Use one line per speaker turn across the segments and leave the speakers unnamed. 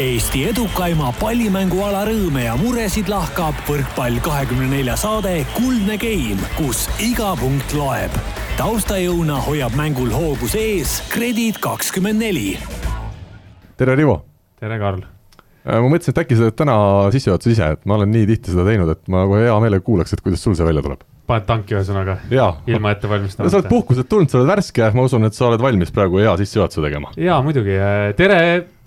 Eesti edukaima pallimänguala rõõme ja muresid lahkab võrkpall kahekümne nelja saade Kuldne Game, kus iga punkt loeb. taustajõuna hoiab mängul hoogus ees Kredit kakskümmend neli.
tere, Rivo!
tere, Karl!
ma mõtlesin, et äkki sa teed täna sissejuhatuse ise, et ma olen nii tihti seda teinud, et ma kohe hea meelega kuulaks, et kuidas sul see välja tuleb.
paned tanki ühesõnaga?
ilma
ette valmistamata?
sa oled puhkuselt tulnud, sa oled värske, ma usun, et sa oled valmis praegu hea sissejuhatuse tegema.
jaa, muidugi, tere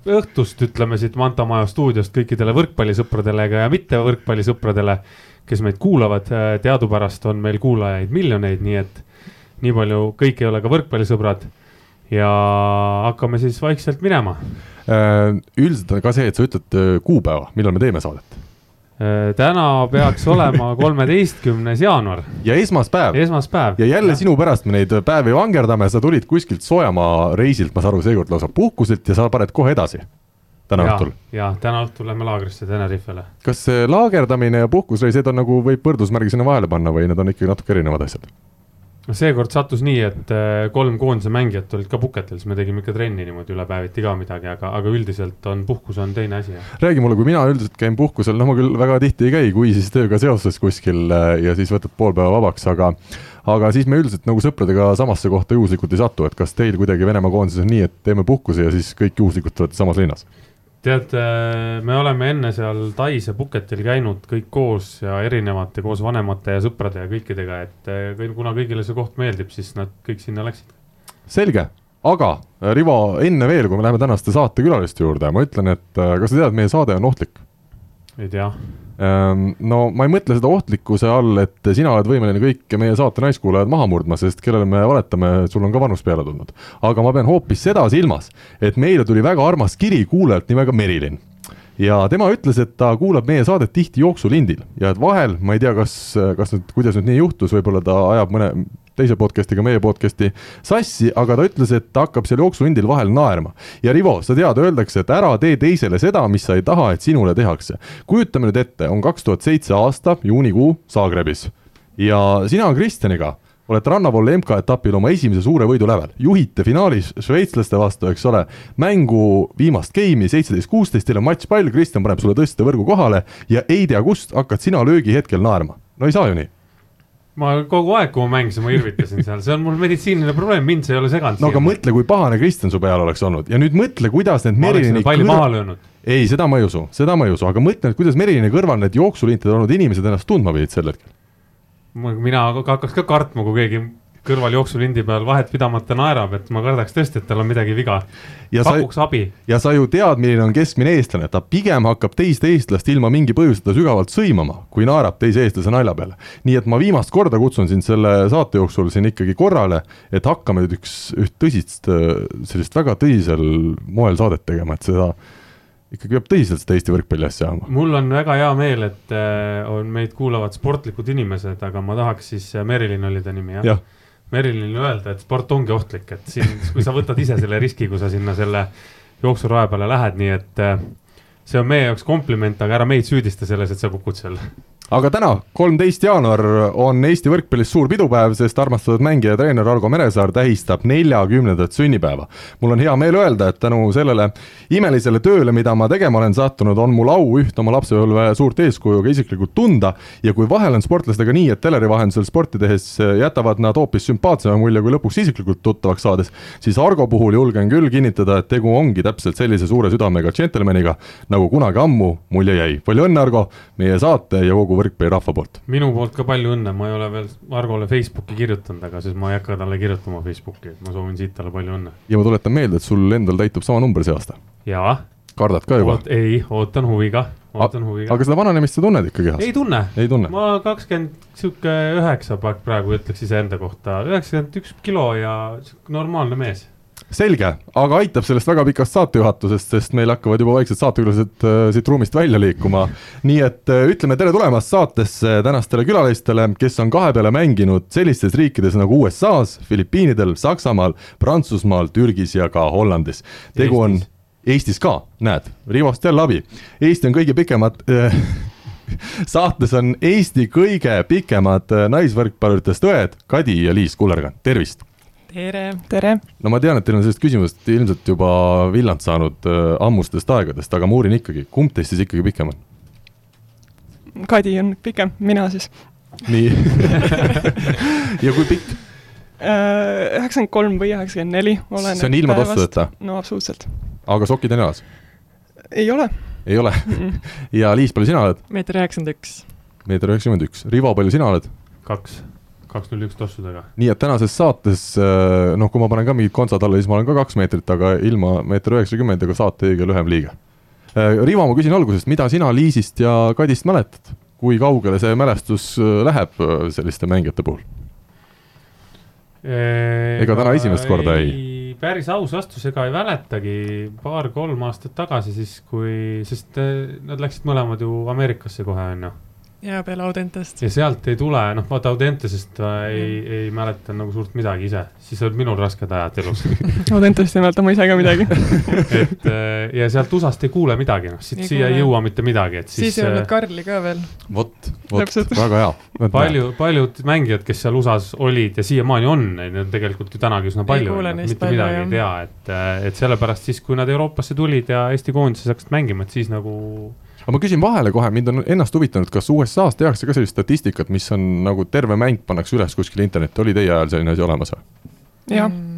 õhtust, ütleme siit Manta Maja stuudiost kõikidele võrkpallisõpradele ja mitte võrkpallisõpradele, kes meid kuulavad. teadupärast on meil kuulajaid miljoneid, nii et nii palju, kõik ei ole ka võrkpallisõbrad. ja hakkame siis vaikselt minema.
üldiselt on ka see, et sa ütled kuupäeva, millal me teeme saadet
Äh, täna peaks olema kolmeteistkümnes jaanuar.
ja esmaspäev.
esmaspäev.
ja jälle ja. sinu pärast me neid päevi vangerdame, sa tulid kuskilt soojamaa reisilt, ma saan aru, seekord lausa puhkuselt ja sa paned kohe edasi. täna
ja,
õhtul.
ja täna õhtul lähme laagrisse Tenerifele.
kas see laagerdamine ja puhkusreis, need on nagu, võib võrdusmärgi sinna vahele panna või need on ikkagi natuke erinevad asjad?
No seekord sattus nii, et äh, kolm koondise mängijat olid ka puhketel, siis me tegime ikka trenni niimoodi üle päeviti ka midagi, aga, aga üldiselt on puhkus on teine asi.
räägi mulle, kui mina üldiselt käin puhkusel, noh, ma küll väga tihti ei käi, kui siis tööga seoses kuskil äh, ja siis võtad pool päeva vabaks, aga aga siis me üldiselt nagu sõpradega samasse kohta juhuslikult ei satu, et kas teil kuidagi Venemaa koondises on nii, et teeme puhkuse ja siis kõik juhuslikult olete samas linnas?
Tead, äh, me oleme enne seal Tais ja Puketil käinud kõik koos ja erinevate koos vanemate ja sõprade ja kõikidega, et äh, kuna kõigile see koht meeldib, siis nad kõik sinna läksid.
selge, aga äh, Rivo, enne veel, kui me läheme tänaste saatekülaliste juurde, ma ütlen, et kas sa tead, meie saade on ohtlik?
ei tea
no ma ei mõtle seda ohtlikkuse all, et sina oled võimeline kõik meie saate naiskuulajad maha murdma, sest kellele me valetame, sul on ka vanus peale tulnud. aga ma pean hoopis seda silmas, et meile tuli väga armas kiri kuulajalt nimega Merilin ja tema ütles, et ta kuulab meie saadet tihti jooksulindil ja et vahel, ma ei tea, kas, kas nüüd, kuidas nüüd nii juhtus, võib-olla ta ajab mõne teise podcast'iga meie podcast'i sassi, aga ta ütles, et ta hakkab seal jooksuhundil vahel naerma. ja Rivo, sa tead, öeldakse, et ära tee teisele seda, mis sa ei taha, et sinule tehakse. kujutame nüüd ette, on kaks tuhat seitse aasta, juunikuu, Zagrebis ja sina Kristjaniga olete rannavolle MK-etapil oma esimese suure võidu lävel, juhite finaalis šveitslaste vastu, eks ole, mängu viimast game'i seitseteist, kuusteist, teil on matšpall, Kristjan paneb sulle tõstevõrgu kohale ja ei tea kust hakkad sina löögihetkel naerma. no ei saa ju nii
ma kogu aeg, kui ma mängisin, ma irvitasin seal, see on mul meditsiiniline probleem, mind see ei ole seganud.
no aga mõtle, kui pahane Kristjan su peal oleks olnud ja nüüd mõtle, kuidas need Merilini
palli maha löönud.
ei, seda ma ei usu, seda ma ei usu, aga mõtle nüüd, kuidas Merilini kõrval need jooksulintid olnud inimesed ennast tundma pidid sel hetkel.
mina hakkaks ka kartma, kui keegi kõrval jooksulindi peal vahet pidamata naerab, et ma kardaks tõesti, et tal on midagi viga. pakuks abi.
ja sa ju tead, milline on keskmine eestlane, ta pigem hakkab teist eestlast ilma mingi põhjuseta sügavalt sõimama, kui naerab teise eestlase nalja peale. nii et ma viimast korda kutsun sind selle saate jooksul siin ikkagi korrale, et hakkame nüüd üks, üht tõsist, sellist väga tõsisel moel saadet tegema, et seda ikkagi peab tõsiselt seda Eesti võrkpalli asja ajama.
mul on väga hea meel, et äh, on meid kuulavad sportlikud inimesed, aga ma tahaks siis, äh, Merilin oli ta nimi jah ja.? Merilinile öelda, et sport ongi ohtlik, et siin, kui sa võtad ise selle riski, kui sa sinna selle jooksuraja peale lähed, nii et äh, see on meie jaoks kompliment, aga ära meid süüdista selles, et sa kukud seal
aga täna, kolmteist jaanuar on Eesti võrkpallis suur pidupäev, sest armastatud mängija ja treener Argo Meresaar tähistab neljakümnendat sünnipäeva. mul on hea meel öelda, et tänu sellele imelisele tööle, mida ma tegema olen sattunud, on mul au üht oma lapsepõlve suurt eeskuju ka isiklikult tunda ja kui vahel on sportlastega nii, et teleri vahendusel sporti tehes jätavad nad hoopis sümpaatsema mulje kui lõpuks isiklikult tuttavaks saades, siis Argo puhul julgen küll kinnitada, et tegu ongi täpselt sellise suure südamega džentelmeniga, nagu kunagi ammu mulje jäi. palju õnne, Argo, meie saate ja kogu kogu võrkpallirahva poolt.
minu poolt ka palju õnne, ma ei ole veel Argole Facebooki kirjutanud, aga siis ma ei hakka talle kirjutama Facebooki, et ma soovin siit talle palju õnne.
ja ma tuletan meelde, et sul endal täitub sama number see aasta.
jaa.
kardad ka juba
Oot,? ei, ootan huviga, ootan huviga.
aga seda vananemist sa tunned ikka kehas?
ei tunne.
ei tunne?
ma kakskümmend, sihuke üheksa praegu ütleks iseenda kohta, üheksakümmend üks kilo ja normaalne mees
selge, aga aitab sellest väga pikast saatejuhatusest, sest meil hakkavad juba vaikselt saatekülalised äh, siit ruumist välja liikuma. nii et äh, ütleme tere tulemast saatesse tänastele külalistele, kes on kahe peale mänginud sellistes riikides nagu USA-s, Filipiinidel, Saksamaal, Prantsusmaal, Türgis ja ka Hollandis. tegu on Eestis ka, näed, Rivost jälle abi. Eesti on kõige pikemad äh, saates on Eesti kõige pikemad äh, naisvõrkpalluritest õed, Kadi ja Liis Kullergan, tervist
tere. tere.
no ma tean, et teil on sellest küsimusest ilmselt juba villand saanud äh, ammustest aegadest, aga ma uurin ikkagi, kumb teist siis ikkagi pikem on?
Kadi on pikem, mina siis.
nii ja kui pikk?
Äh, üheksakümmend kolm või üheksakümmend neli, oleneb
see on ilma tossudeta?
no absoluutselt.
aga sokid on jalas?
ei ole.
ei ole ja Liis, palju sina oled?
meeter üheksakümmend üks.
meeter üheksakümmend üks. Rivo, palju sina oled?
kaks, kaks null üks tossudega.
nii et tänases saates, äh, noh, kui ma panen ka mingid kontsad alla, siis ma olen ka kaks meetrit, aga ilma meeter üheksakümmend ega saate õige lühem liige. Äh, Rivo, ma küsin algusest, mida sina Liisist ja Kadist mäletad? kui kaugele see mälestus äh, läheb selliste mängijate puhul? ega täna esimest korda ei, ei...?
päris aus vastus, ega ei mäletagi, paar-kolm aastat tagasi siis, kui, sest nad läksid mõlemad ju Ameerikasse kohe, on ju
ja peale Audentest.
ja sealt ei tule, noh, vaata Audentesest ei mm., ei mäleta nagu suurt midagi ise, siis olid minul rasked ajad elus
Audentest ei mäleta ma ise ka midagi
et äh, ja sealt USA-st ei kuule midagi, noh, siit siia ei jõua mitte midagi, et
siis. siis ei olnud äh, Karli ka veel.
vot, vot, väga hea.
palju, paljud mängijad, kes seal USA-s olid ja siiamaani on, neid on tegelikult ju tänagi üsna palju, mitte palju, midagi jah. ei tea, et, äh, et sellepärast siis, kui nad Euroopasse tulid ja Eesti koondises hakkasid mängima, et siis nagu
aga ma küsin vahele kohe, mind on ennast huvitanud, kas USA-s tehakse ka sellist statistikat, mis on nagu terve mäng pannakse üles kuskile internetti, oli teie ajal selline asi olemas või?
jah. Mm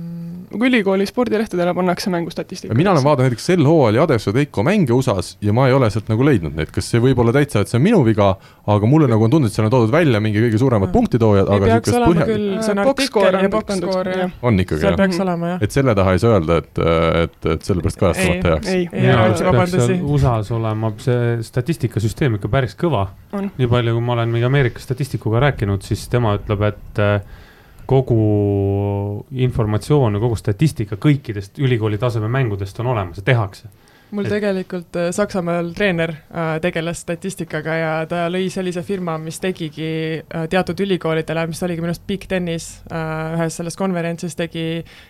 kui ülikooli spordilehtedele pannakse mängustatistikat.
mina olen vaadanud näiteks sel hooajal Jadeso Teiko mänge USA-s ja ma ei ole sealt nagu leidnud neid, kas see võib olla täitsa, et see on minu viga, aga mulle nagu on tundunud, et seal on toodud välja mingi kõige suuremad punktitoojad, aga
niisugust põhja. see on artikkel ja box-score ja.
on ikkagi
jah? peaks olema jah.
et selle taha ei saa öelda, et, et, et sellepärast kajastamata jääks.
ei, ei, ei, vabandusi. USA-s olema see statistikasüsteem ikka päris kõva. nii palju, kui ma olen mingi Ameerika statistikuga rääkinud, siis tema ütleb, et kogu informatsioon ja kogu statistika kõikidest ülikooli taseme mängudest on olemas ja tehakse.
Mul et... tegelikult äh, Saksamaal treener äh, tegeles statistikaga ja ta lõi sellise firma, mis tegigi äh, teatud ülikoolidele, mis oligi minu arust Big Tenis ühes selles konverentsis tegi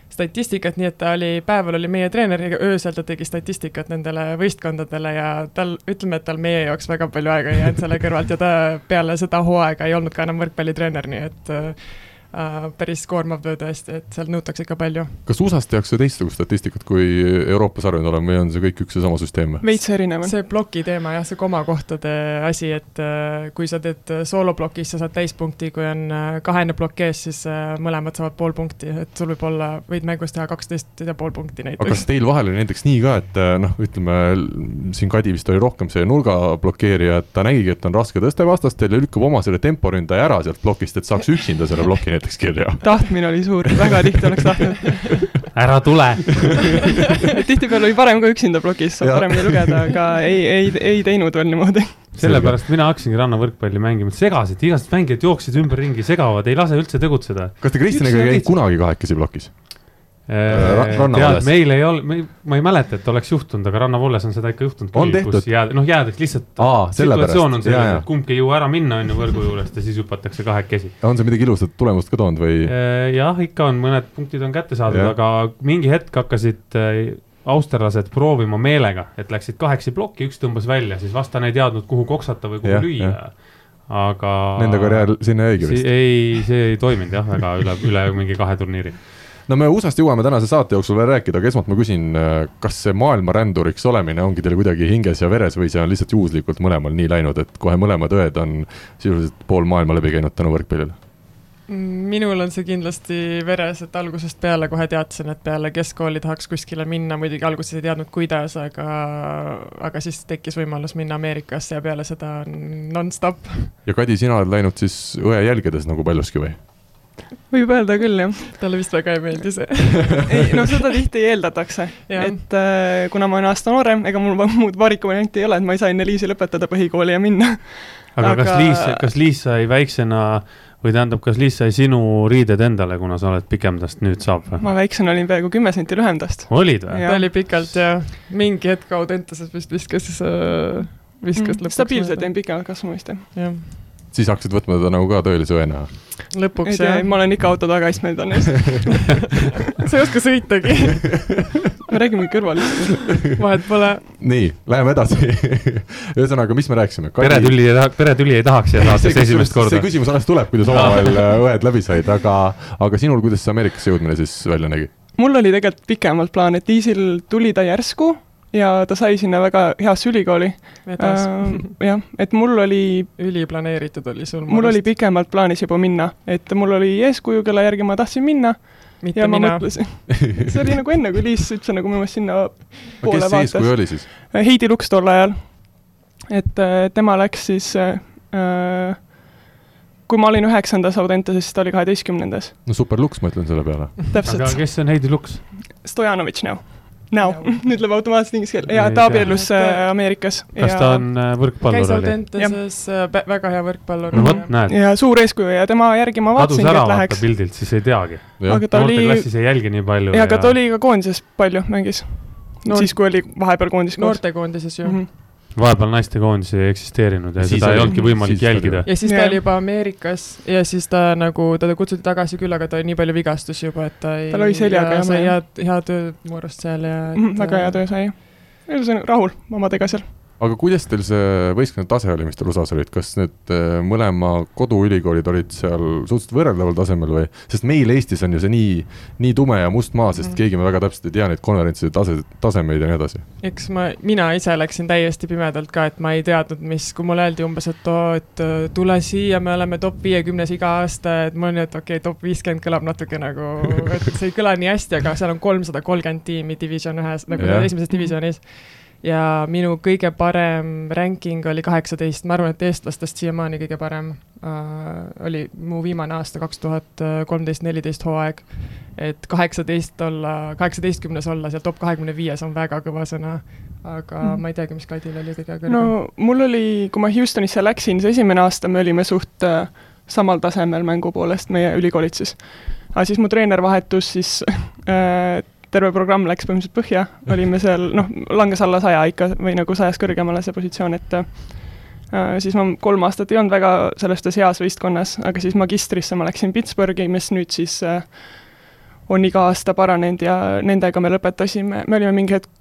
statistikat, nii et ta oli, päeval oli meie treener ja öösel ta tegi statistikat nendele võistkondadele ja tal, ütleme, et tal meie jaoks väga palju aega ei jäänud selle kõrvalt ja ta peale seda hooaega ei olnud ka enam võrkpallitreener, nii et äh, päris koormav töö tõesti, et sealt nõutakse ikka palju.
kas USA-s tehakse teistsugust statistikat kui Euroopas harjunud olema või on see kõik üks ja sama süsteem
veits erinev.
see ploki teema jah, see komakohtade asi, et äh, kui sa teed sooloplokis, sa saad täispunkti, kui on äh, kahene plokk ees, siis äh, mõlemad saavad pool punkti, et sul võib olla, võid mängus teha kaksteist ja pool punkti näiteks.
aga kas teil vahel oli näiteks nii ka, et äh, noh, ütleme siin Kadi vist oli rohkem see nurga blokeerija, et ta nägigi, et on raske tõste vastastel ja lükkab oma selle temporündaja ära sealt plokist, et saaks üksinda selle ploki näiteks kirja.
tahtmine oli suur, väga tihti oleks tahtnud.
ära tule
tihtipeale oli parem ka üksinda plokis, saab paremini lugeda, aga ei, ei, ei teinud veel niimoodi.
sellepärast mina hakkasingi rannavõrkpalli mängima, segasid, igasugused mängijad jooksid ümberringi, segavad, ei lase üldse tegutseda.
kas te Kristjaniga ei käinud kunagi kahekesi plokis?
Äh, tead, meil ei olnud, ma ei mäleta, et oleks juhtunud, aga rannavolles on seda ikka juhtunud
küll, kus
jääd, noh, jäädakse lihtsalt situatsioon on selline, et kumbki ei jõua ära minna, on ju, võrgu juurest ja siis hüpatakse kahekesi.
on see midagi ilusat tulemust ka toonud või?
Äh, jah, ikka on, mõned punktid on kätte saadud, aga mingi hetk hakkasid äh, austerlased proovima meelega, et läksid kahekesi plokki, üks tõmbas välja, siis vastane ei teadnud, kuhu koksata või kuhu ja, lüüa aga.
Nende karjäär sinna jäigi
vist? ei, see ei toiminud jah, väga üle, üle mingi kahe turniiri
no me USA-st jõuame tänase saate jooksul veel rääkida, aga esmalt ma küsin, äh, kas see maailmaränduriks olemine ongi teil kuidagi hinges ja veres või see on lihtsalt juhuslikult mõlemal nii läinud, et kohe mõlemad õed on sisuliselt pool maailma läbi käinud tänu võrkpallile?
minul on see kindlasti veres, et algusest peale kohe teadsin, et peale keskkooli tahaks kuskile minna, muidugi alguses ei teadnud, kuidas, aga, aga siis tekkis võimalus minna Ameerikasse ja peale seda nonstop.
ja Kadi, sina oled läinud siis õe jälgedes nagu paljuski või?
Võib öelda küll, jah.
talle vist väga ei meeldi see
ei, no seda tihti eeldatakse, et äh, kuna ma olen aasta noorem, ega mul muud varikumenti ei ole, et ma ei saa enne Liisi lõpetada põhikooli ja minna.
aga, kas Liis, kas Liis sai väiksena või tähendab, kas Liis sai sinu riided endale, kuna sa oled pikem tast, nüüd saab või?
ma väiksena olin peaaegu kümme senti lühem tast.
olid või?
ta oli pikalt ja mingi hetk Audentases vist viskas äh,, viskas
mm, lõpuks. stabiilselt jäin pikemalt kasvama vist jah.
Siis hakkasid võtma teda nagu ka tõelise õena?
lõpuks jah.
ma olen ikka auto tagaistmel tannis
sa ei oska sõitagi
me räägime kõrvalistest.
vahet pole.
nii, läheme edasi ühesõnaga, mis me rääkisime
Kadi...? peretüli ei taha, peretüli ei tahaks siia saates esimest korda.
see küsimus alles tuleb, kuidas omavahel äh, õed läbi said, aga, aga sinul, kuidas see Ameerikasse jõudmine siis välja nägi?
mul oli tegelikult pikemalt plaan, et Liisil tuli ta järsku ja ta sai sinna väga heasse ülikooli.
Äh,
jah, et mul oli
üliplaneeritud oli sul?
mul oli pikemalt plaanis juba minna, et mul oli eeskuju, kelle järgi ma tahtsin minna.
mitte ja mina.
see oli nagu enne, kui Liis üldse nagu minu meelest sinna poole
kes
vaatas.
kes eeskuju oli siis?
Heidi Luks tol ajal. et äh, tema läks siis äh, kui ma olin üheksandas Audentases, siis ta oli kaheteistkümnendas.
no super luks, ma ütlen selle peale.
aga kes on Heidi Luks?
Stojanovitš näo Now, nüüd läheb automaatselt inglise keel ja ta abiellus äh, Ameerikas.
kas ta on äh, võrkpallur?
käis Audentases äh, väga hea võrkpallur.
no vot, näed.
ja suur eeskuju ja tema järgi ma vaatasingi, et läheks.
kadus ära pildilt, siis ei teagi.
aga ta oli.
noorteklassis ei jälgi nii palju.
ja, aga ta oli ka koondises palju, mängis no,. siis, kui oli vahepeal koondis
noortekoondises ju mm. -hmm
vahepeal naistekoondis ei eksisteerinud ja siis seda ei olnudki võimalik jälgida.
ja siis ta oli juba Ameerikas ja siis ta nagu, teda kutsuti tagasi küll, aga ta oli nii palju vigastusi juba, et ta ei.
tal oli seljaga
jah. sai head, hea töö mu arust seal ja
et.... Mm, väga hea töö sai. ühesõnaga rahul omadega seal
aga kuidas teil see võistkonna tase oli, mis teil USA-s olid, kas need äh, mõlema koduülikoolid olid seal suhteliselt võrreldaval tasemel või, sest meil Eestis on ju see nii, nii tume ja must maa, sest mm. keegi me väga täpselt ei tea neid konverentside tase, tasemeid ja nii edasi.
eks ma, mina ise läksin täiesti pimedalt ka, et ma ei teadnud, mis, kui mulle öeldi umbes, et oo, et äh, tule siia, me oleme top viiekümnes iga aasta, et mul oli, et okei okay,, top viiskümmend kõlab natuke nagu, et see ei kõla nii hästi, aga seal on kolmsada kolmkümmend tiimi division ühes, nagu yeah. esimeses divisjonis ja minu kõige parem ranking oli kaheksateist, ma arvan, et eestlastest siiamaani kõige parem äh, oli mu viimane aasta, kaks tuhat kolmteist, neliteist hooaeg. et kaheksateist olla, kaheksateistkümnes olla seal top kahekümne viies on väga kõva sõna, aga mm. ma ei teagi, mis Kadil oli kõige kõrgem.
no mul oli, kui ma Houstonisse läksin, see esimene aasta me olime suht äh, samal tasemel mängu poolest, meie ülikoolid siis. aga siis mu treener vahetus siis äh, terve programm läks põhimõtteliselt põhja, olime seal, noh, langes alla saja ikka või nagu sajast kõrgemale see positsioon, et äh, siis ma kolm aastat ei olnud väga selles suhtes heas võistkonnas, aga siis magistrisse ma läksin Pittsburghi, mis nüüd siis äh, on iga aasta paranenud ja nendega me lõpetasime, me olime mingi hetk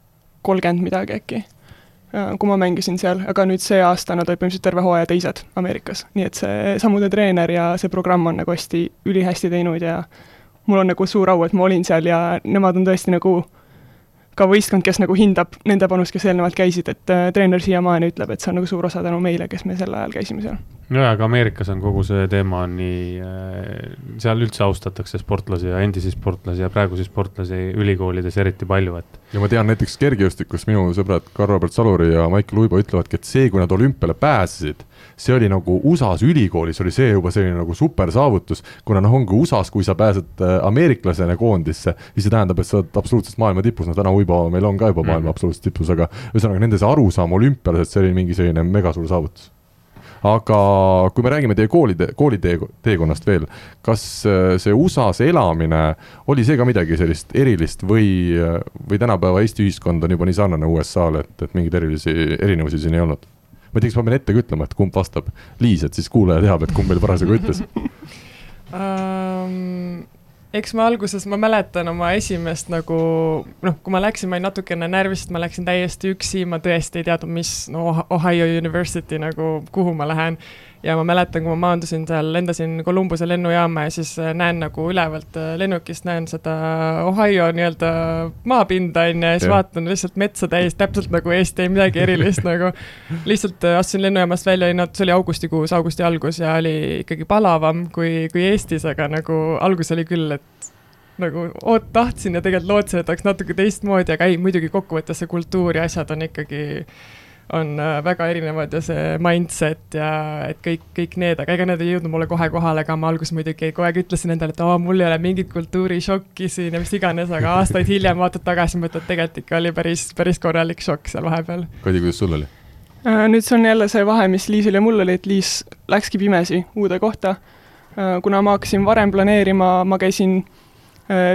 kolmkümmend midagi äkki äh,, kui ma mängisin seal, aga nüüd see aasta nad olid põhimõtteliselt terve hooaja teised Ameerikas, nii et see sammude treener ja see programm on nagu hästi, ülihästi teinud ja mul on nagu suur au, et ma olin seal ja nemad on tõesti nagu ka võistkond, kes nagu hindab nende panust, kes eelnevalt käisid, et äh, treener siiamaani ütleb, et see on nagu suur osa tänu meile, kes me sel ajal käisime seal.
nojah, aga Ameerikas on kogu see teema nii äh,, seal üldse austatakse sportlasi ja endisi sportlasi ja praegusi sportlasi ülikoolides eriti palju, et.
Ja ma tean näiteks kergejõustikus minu sõbrad Karl-Robert Saluri ja Maicel Uibo ütlevadki, et see, kui nad olümpiale pääsesid see oli nagu USA-s ülikoolis oli see juba selline nagu supersaavutus, kuna noh, ongi USA-s, kui sa pääsed äh, ameeriklasena koondisse, siis see tähendab, et sa oled absoluutselt maailma tipus, noh täna Uibo meil on ka juba maailma mm -hmm. absoluutselt tipus, aga ühesõnaga nende see arusaam olümpial, et see oli mingi selline megasuur saavutus aga kui me räägime teie koolide, koolitee, teekonnast veel, kas äh, see USA-s elamine oli see ka midagi sellist erilist või, äh, või tänapäeva Eesti ühiskond on juba nii sarnane USA-le, et, et mingeid erilisi, erinevusi siin ei olnud? ma ei tea, kas ma pean ette ka ütlema, et kumb vastab. Liis, et siis kuulaja teab, et kumb meil parasjagu ütles
um, eks ma alguses, ma mäletan oma esimest nagu noh, kui ma läksin, ma olin natukene närvis, sest ma läksin täiesti üksi, ma tõesti ei teadnud, mis no Ohio University nagu, kuhu ma lähen ja ma mäletan, kui ma maandusin seal, lendasin Columbuse lennujaama ja siis äh, näen nagu ülevalt äh, lennukist näen seda Ohio nii-öelda maapinda onju ja siis ja. vaatan lihtsalt metsa täis, täpselt nagu Eesti ei midagi erilist nagu. lihtsalt äh, astusin lennujaamast välja, oli, see oli augustikuus, augusti algus ja oli ikkagi palavam kui, kui Eestis, aga nagu algus oli küll, et nagu oot-, tahtsin ja tegelikult lootsin, et oleks natuke teistmoodi, aga ei, muidugi kokkuvõttes see kultuur ja asjad on ikkagi on äh, väga erinevad ja see mindset ja et kõik, kõik need, aga ega need ei jõudnud mulle kohe kohale, aga ma alguses muidugi kogu aeg ütlesin endale, et aa, mul ei ole mingit kultuurishokki siin ja mis iganes, aga aastaid hiljem vaatad tagasi, mõtled, tegelikult ikka oli päris, päris korralik šokk seal vahepeal.
Kadi, kuidas sul oli?
Äh, nüüd see on jälle see vahe, mis Liisil ja mul oli, et Liis läkski pimesi uude kohta. Äh, kuna ma hakkasin varem planeerima, ma käisin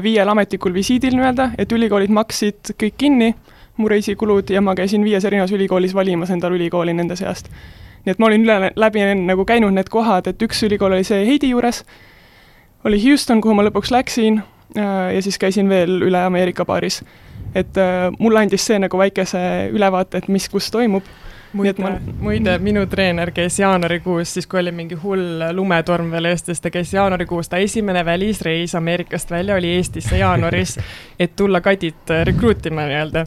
viiel ametlikul visiidil nii-öelda, et ülikoolid maksid kõik kinni mu reisikulud ja ma käisin viies erinevas ülikoolis valimas endale ülikooli nende seast. nii et ma olin üle, läbi nagu käinud need kohad, et üks ülikool oli see Heidi juures, oli Houston, kuhu ma lõpuks läksin äh, ja siis käisin veel üle Ameerika paaris. et äh, mulle andis see nagu väikese ülevaate, et mis kus toimub
muide ma..., muide, minu treener käis jaanuarikuus, siis kui oli mingi hull lumetorm veel Eestis, ta käis jaanuarikuus, ta esimene välisreis Ameerikast välja oli Eestisse jaanuaris, et tulla Kadit rekruutima nii-öelda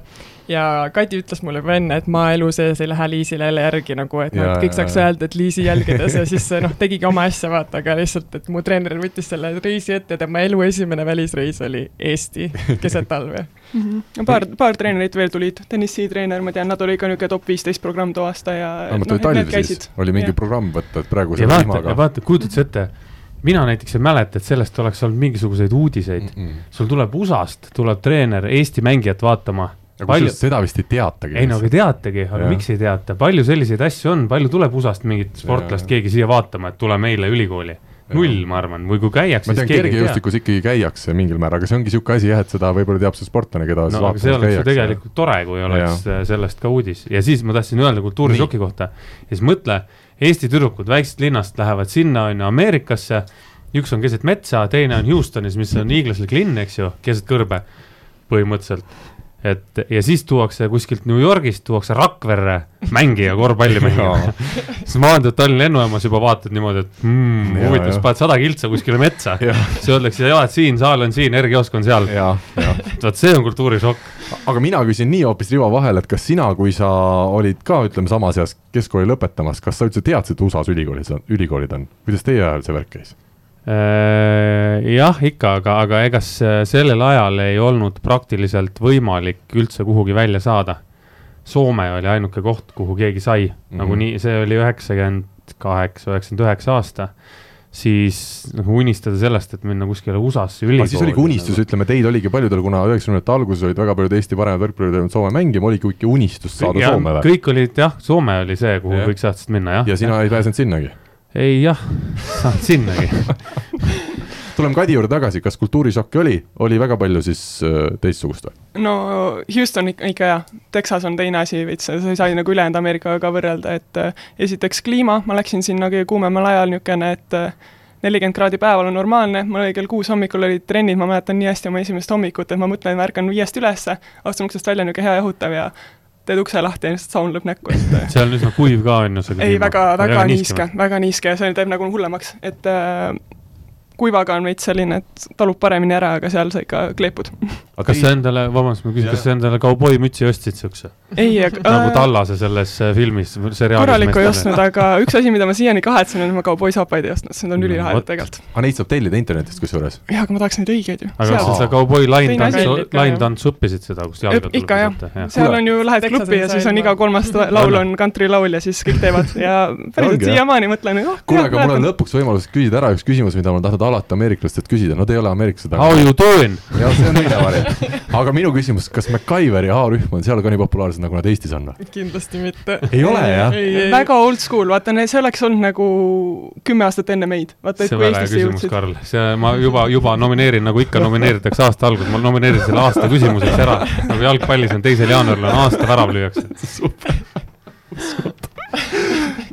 ja Kadi ütles mulle juba enne, et ma elu sees ei lähe Liisile jälle järgi nagu, et noh, et kõik saaks öelda, et Liisi jälgedes ja siis noh, tegigi oma asja, vaata, aga lihtsalt, et mu treener võttis selle reisi ette, tema elu esimene välisreis oli Eesti keset talve
mm. -hmm. paar, paar treenerit veel tulid, tennissi treener, ma tean, nad olid ka niisugune top viisteist programm too aasta ja
no, no, Tallinnas oli mingi ja. programm võtta, et praegu
ja vaata, ja vaata, kujutad sa ette mina näiteks ei mäleta, et sellest oleks olnud mingisuguseid uudiseid mm. -mm. sul tuleb USA-st, tuleb treener Eesti mängijat vaatama
aga palju... seda vist ei teatagi.
ei no aga teatagi, aga ja. miks ei teata, palju selliseid asju on, palju tuleb USA-st mingit sportlast keegi siia vaatama, et tule meile ülikooli? null, ma arvan, või kui käiakse.
ma tean, kergejõustikus ikkagi käiakse mingil määral, aga see ongi niisugune asi jah, et seda võib-olla teab see sportlane, keda
no, aga see oleks ju tegelikult tore, kui oleks ja. sellest ka uudis ja siis ma tahtsin öelda kultuurišoki kohta. ja siis mõtle, Eesti tüdrukud väiksest linnast lähevad sinna, on ju, Ameerikasse, üks on keset metsa, teine on Houstonis, mis on hiiglaslik linn, eks ju, keset kõrbe põhimõtteliselt et ja siis tuuakse kuskilt New Yorgist, tuuakse Rakverre mängija korvpalli mängima siis maandud Tallinna lennujaamas juba vaatad niimoodi, et mm, huvitav, siis paned sada kiltsa kuskile metsa. siis öeldakse, jalad siin, saal on siin, energiaosk on seal. vot see on kultuurishokk.
aga mina küsin nii hoopis riva vahel, et kas sina, kui sa olid ka, ütleme, samas eas keskkooli lõpetamas, kas sa üldse teadsid, et USA-s ülikoolid on, ülikoolid on, kuidas teie ajal see värk käis?
Äh, jah, ikka, aga, aga ega sellel ajal ei olnud praktiliselt võimalik üldse kuhugi välja saada. Soome oli ainuke koht, kuhu keegi sai mm, -hmm. nagunii see oli üheksakümmend kaheksa, üheksakümmend üheksa aasta siis nagu unistada sellest, et minna kuskile USA-sse ülikooli.
siis oligi unistus, ütleme teid oligi paljudel, kuna üheksakümnendate alguses olid väga paljud Eesti paremad võrkpallurid jõudnud Soome mängima, oligi ikka unistus saada ja, Soome
või? kõik olid jah, Soome oli see, kuhu ja. kõik saatsid minna, jah.
ja sina ei pääsenud sinnagi?
Ei jah, saad sinnagi.
Tuleme Kadi juurde tagasi, kas kultuurišokki oli, oli väga palju siis äh, teistsugust või?
no Houston ikka, ikka jah, Texas on teine asi veits, sa ei saa nagu ülejäänud Ameerikaga ka võrrelda, et äh, esiteks kliima, ma läksin sinna kõige kuumemal ajal niisugune, et äh, nelikümmend kraadi päeval on normaalne, mul oli kell kuus hommikul olid trennid, ma mäletan nii hästi oma esimest hommikut, et ma mõtlen, ma ärkan viiest ülesse, astun uksest välja, niisugune hea jahutav ja teed ukse lahti ja lihtsalt saun lööb näkku, et
seal on üsna kuiv ka, on ju see
ei, väga, väga niiske, väga niiske ja see teeb nagu hullemaks, et äh, kuivaga on veits selline, et talub paremini ära, aga seal sa ikka kleepud.
aga kas sa endale, vabandust, ma küsin, kas sa endale kauboimütsi ostsid siukse?
ei, aga
nagu äh, Tallase selles äh, filmis, seriaalis.
korralikku ei ostnud, aga üks asi, mida ma siiani kahetsen, on, et ma kauboi-saapaid ei ostnud, need on ülilahedad tegelikult.
aga neid saab tellida internetist kusjuures?
jah, aga ma tahaks neid õigeid ju.
aga kas sa kauboi laintantsu, laintantsu õppisid seda, kus jalga
tuleb? ikka jah ja., seal on ju, lähed klubi ja siis on iga kolmas laul on kantrilaul ja siis kõik teevad ja päriselt siiamaani mõtlen,
oh. kuule, aga mul on lõpuks võimalus küsida ära üks küsimus, mida ma olen tahtnud alati ameeriklastelt küsida, nad ei ole ameeriklased.
How you doing?
jah, see on teine variant. aga minu küsimus, kas MacGyveri A-rühm on seal ka nii populaarsed, nagu nad Eestis on või?
kindlasti mitte.
ei ole jah?
väga old school, vaata, see oleks olnud nagu kümme aastat enne meid.
see on väga hea küsimus, Karl, see ma juba, juba nomineerin, nagu ikka nomineeritakse aasta alguses, ma nomineerin selle aasta küsimuseks ära. nagu jalgpallis on teisel jaanuaril on aasta värav lüüakse. super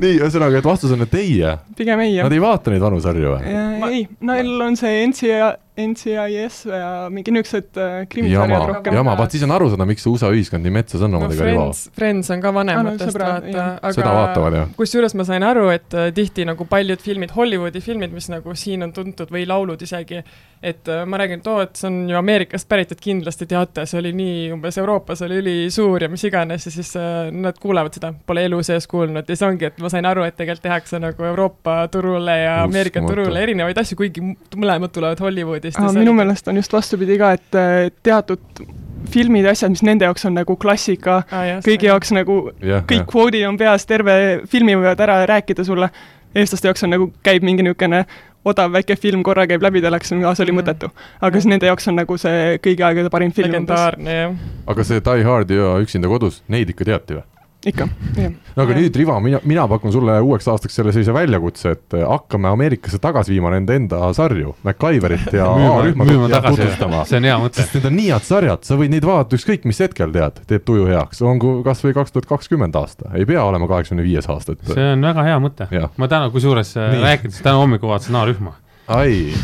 nii, ühesõnaga, et vastus on, et ei.
pigem ei,
jah. Nad ei vaata neid vanu sarju või?
ei, neil on see NCA NCIS ja mingi niisugused äh, krimisarjad rohkem.
jama, vaat siis on aru saada, miks see USA ühiskond nii metsas on omadega
no, Friends, Friends on ka vanematest ah, no, vaata,
aga
kusjuures ma sain aru, et äh, tihti nagu paljud filmid, Hollywoodi filmid, mis nagu siin on tuntud või laulud isegi, et äh, ma räägin, et oo, et see on ju Ameerikast pärit, et kindlasti teate, see oli nii, umbes Euroopas oli ülisuur ja mis iganes ja siis nad kuulevad seda, pole elu sees kuulnud. Ja see ongi, et ma sain aru, et tegelikult tehakse nagu Euroopa turule ja Ameerika turule erinevaid asju, kuigi mõlemad tulevad Hollywoodist
Eestis. minu meelest on just vastupidi ka, et äh, teatud filmid ja asjad, mis nende jaoks on nagu klassika ah,, kõigi jaoks nagu yeah, kõik kvoodid yeah. on peas, terve filmi võivad ära rääkida sulle, eestlaste jaoks on nagu, käib mingi niisugune odav väike film, korra käib läbi telekas, see oli mm. mõttetu. aga siis nende jaoks on nagu see kõigi aegade parim film.
legendaarne, jah.
aga see Die Hard ja Üksinda kodus, neid ikka teati või?
Ikka, jah.
no aga ja. nüüd, Rivo, mina, mina pakun sulle uueks aastaks selle sellise väljakutse, et hakkame Ameerikasse tagasi viima nende enda sarju, MacGyverit ja A-rühma
tutvustama. see on hea mõte.
sest need on nii head sarjad, sa võid neid vaadata ükskõik mis hetkel, tead, teeb tuju heaks, olgu kas või kaks tuhat kakskümmend aasta, ei pea olema kaheksakümne viies aasta, et.
see on väga hea mõte. ma täna, kusjuures rääkides, täna hommikul vaatasin A-rühma.
ai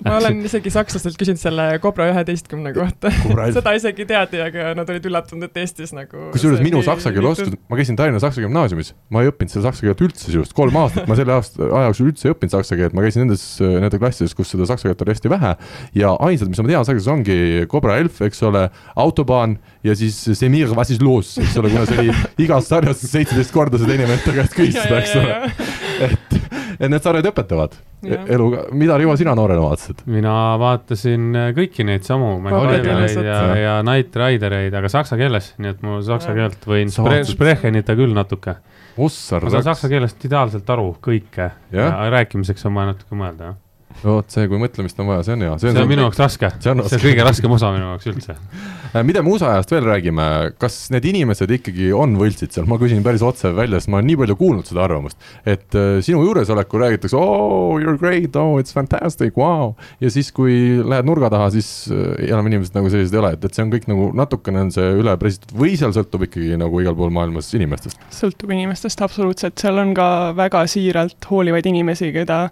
ma olen isegi sakslastelt küsinud selle Cobra üheteistkümne kohta. Seda isegi teati, aga nad olid üllatunud, et Eestis nagu
kusjuures minu saksa keele oskus, ma käisin Tallinna Saksa Gümnaasiumis, ma ei õppinud seda saksa keelt üldse sisuliselt, kolm aastat ma selle aasta aja jooksul üldse ei õppinud saksa keelt, ma käisin nendes, nende klassides, kus seda saksa keelt oli hästi vähe. Ja ainsad, mis ma tean saksa keeles ongi Cobra Elf, eks ole, autobahn ja siis Semir Vassislus, eks ole, kuna see oli igas sarjas seitseteist korda vend ta käest küsis seda, eks ole. et, et need sarjad õpetavad. Elu, mida Rivo, sina noorena vaatasid?
mina vaatasin äh, kõiki neid samu MacGyvereid ja, ja Knight Ridereid, aga saksa keeles, nii et mul saksa keelt võin spre, sprechenita küll natuke. ma saan saksa keelest ideaalselt aru kõike ja, ja rääkimiseks on vaja natuke mõelda, jah
vot see, kui mõtlemist on vaja, see on hea.
see on, see on minu jaoks raske, see on, kõige raskem osa minu jaoks üldse.
Äh, mida me USA ajast veel räägime, kas need inimesed ikkagi on võltsid seal, ma küsin päris otse välja, sest ma olen nii palju kuulnud seda arvamust, et äh, sinu juuresolekul räägitakse, oh you are great, oh it's fantastic, wow. ja siis, kui lähed nurga taha, siis äh, enam inimesed nagu sellised ei ole, et, et see on kõik nagu natukene on see üle pressitud või seal sõltub ikkagi nagu igal pool maailmas inimestest?
sõltub inimestest absoluutselt, seal on ka väga siiralt hoolivaid inimesi, keda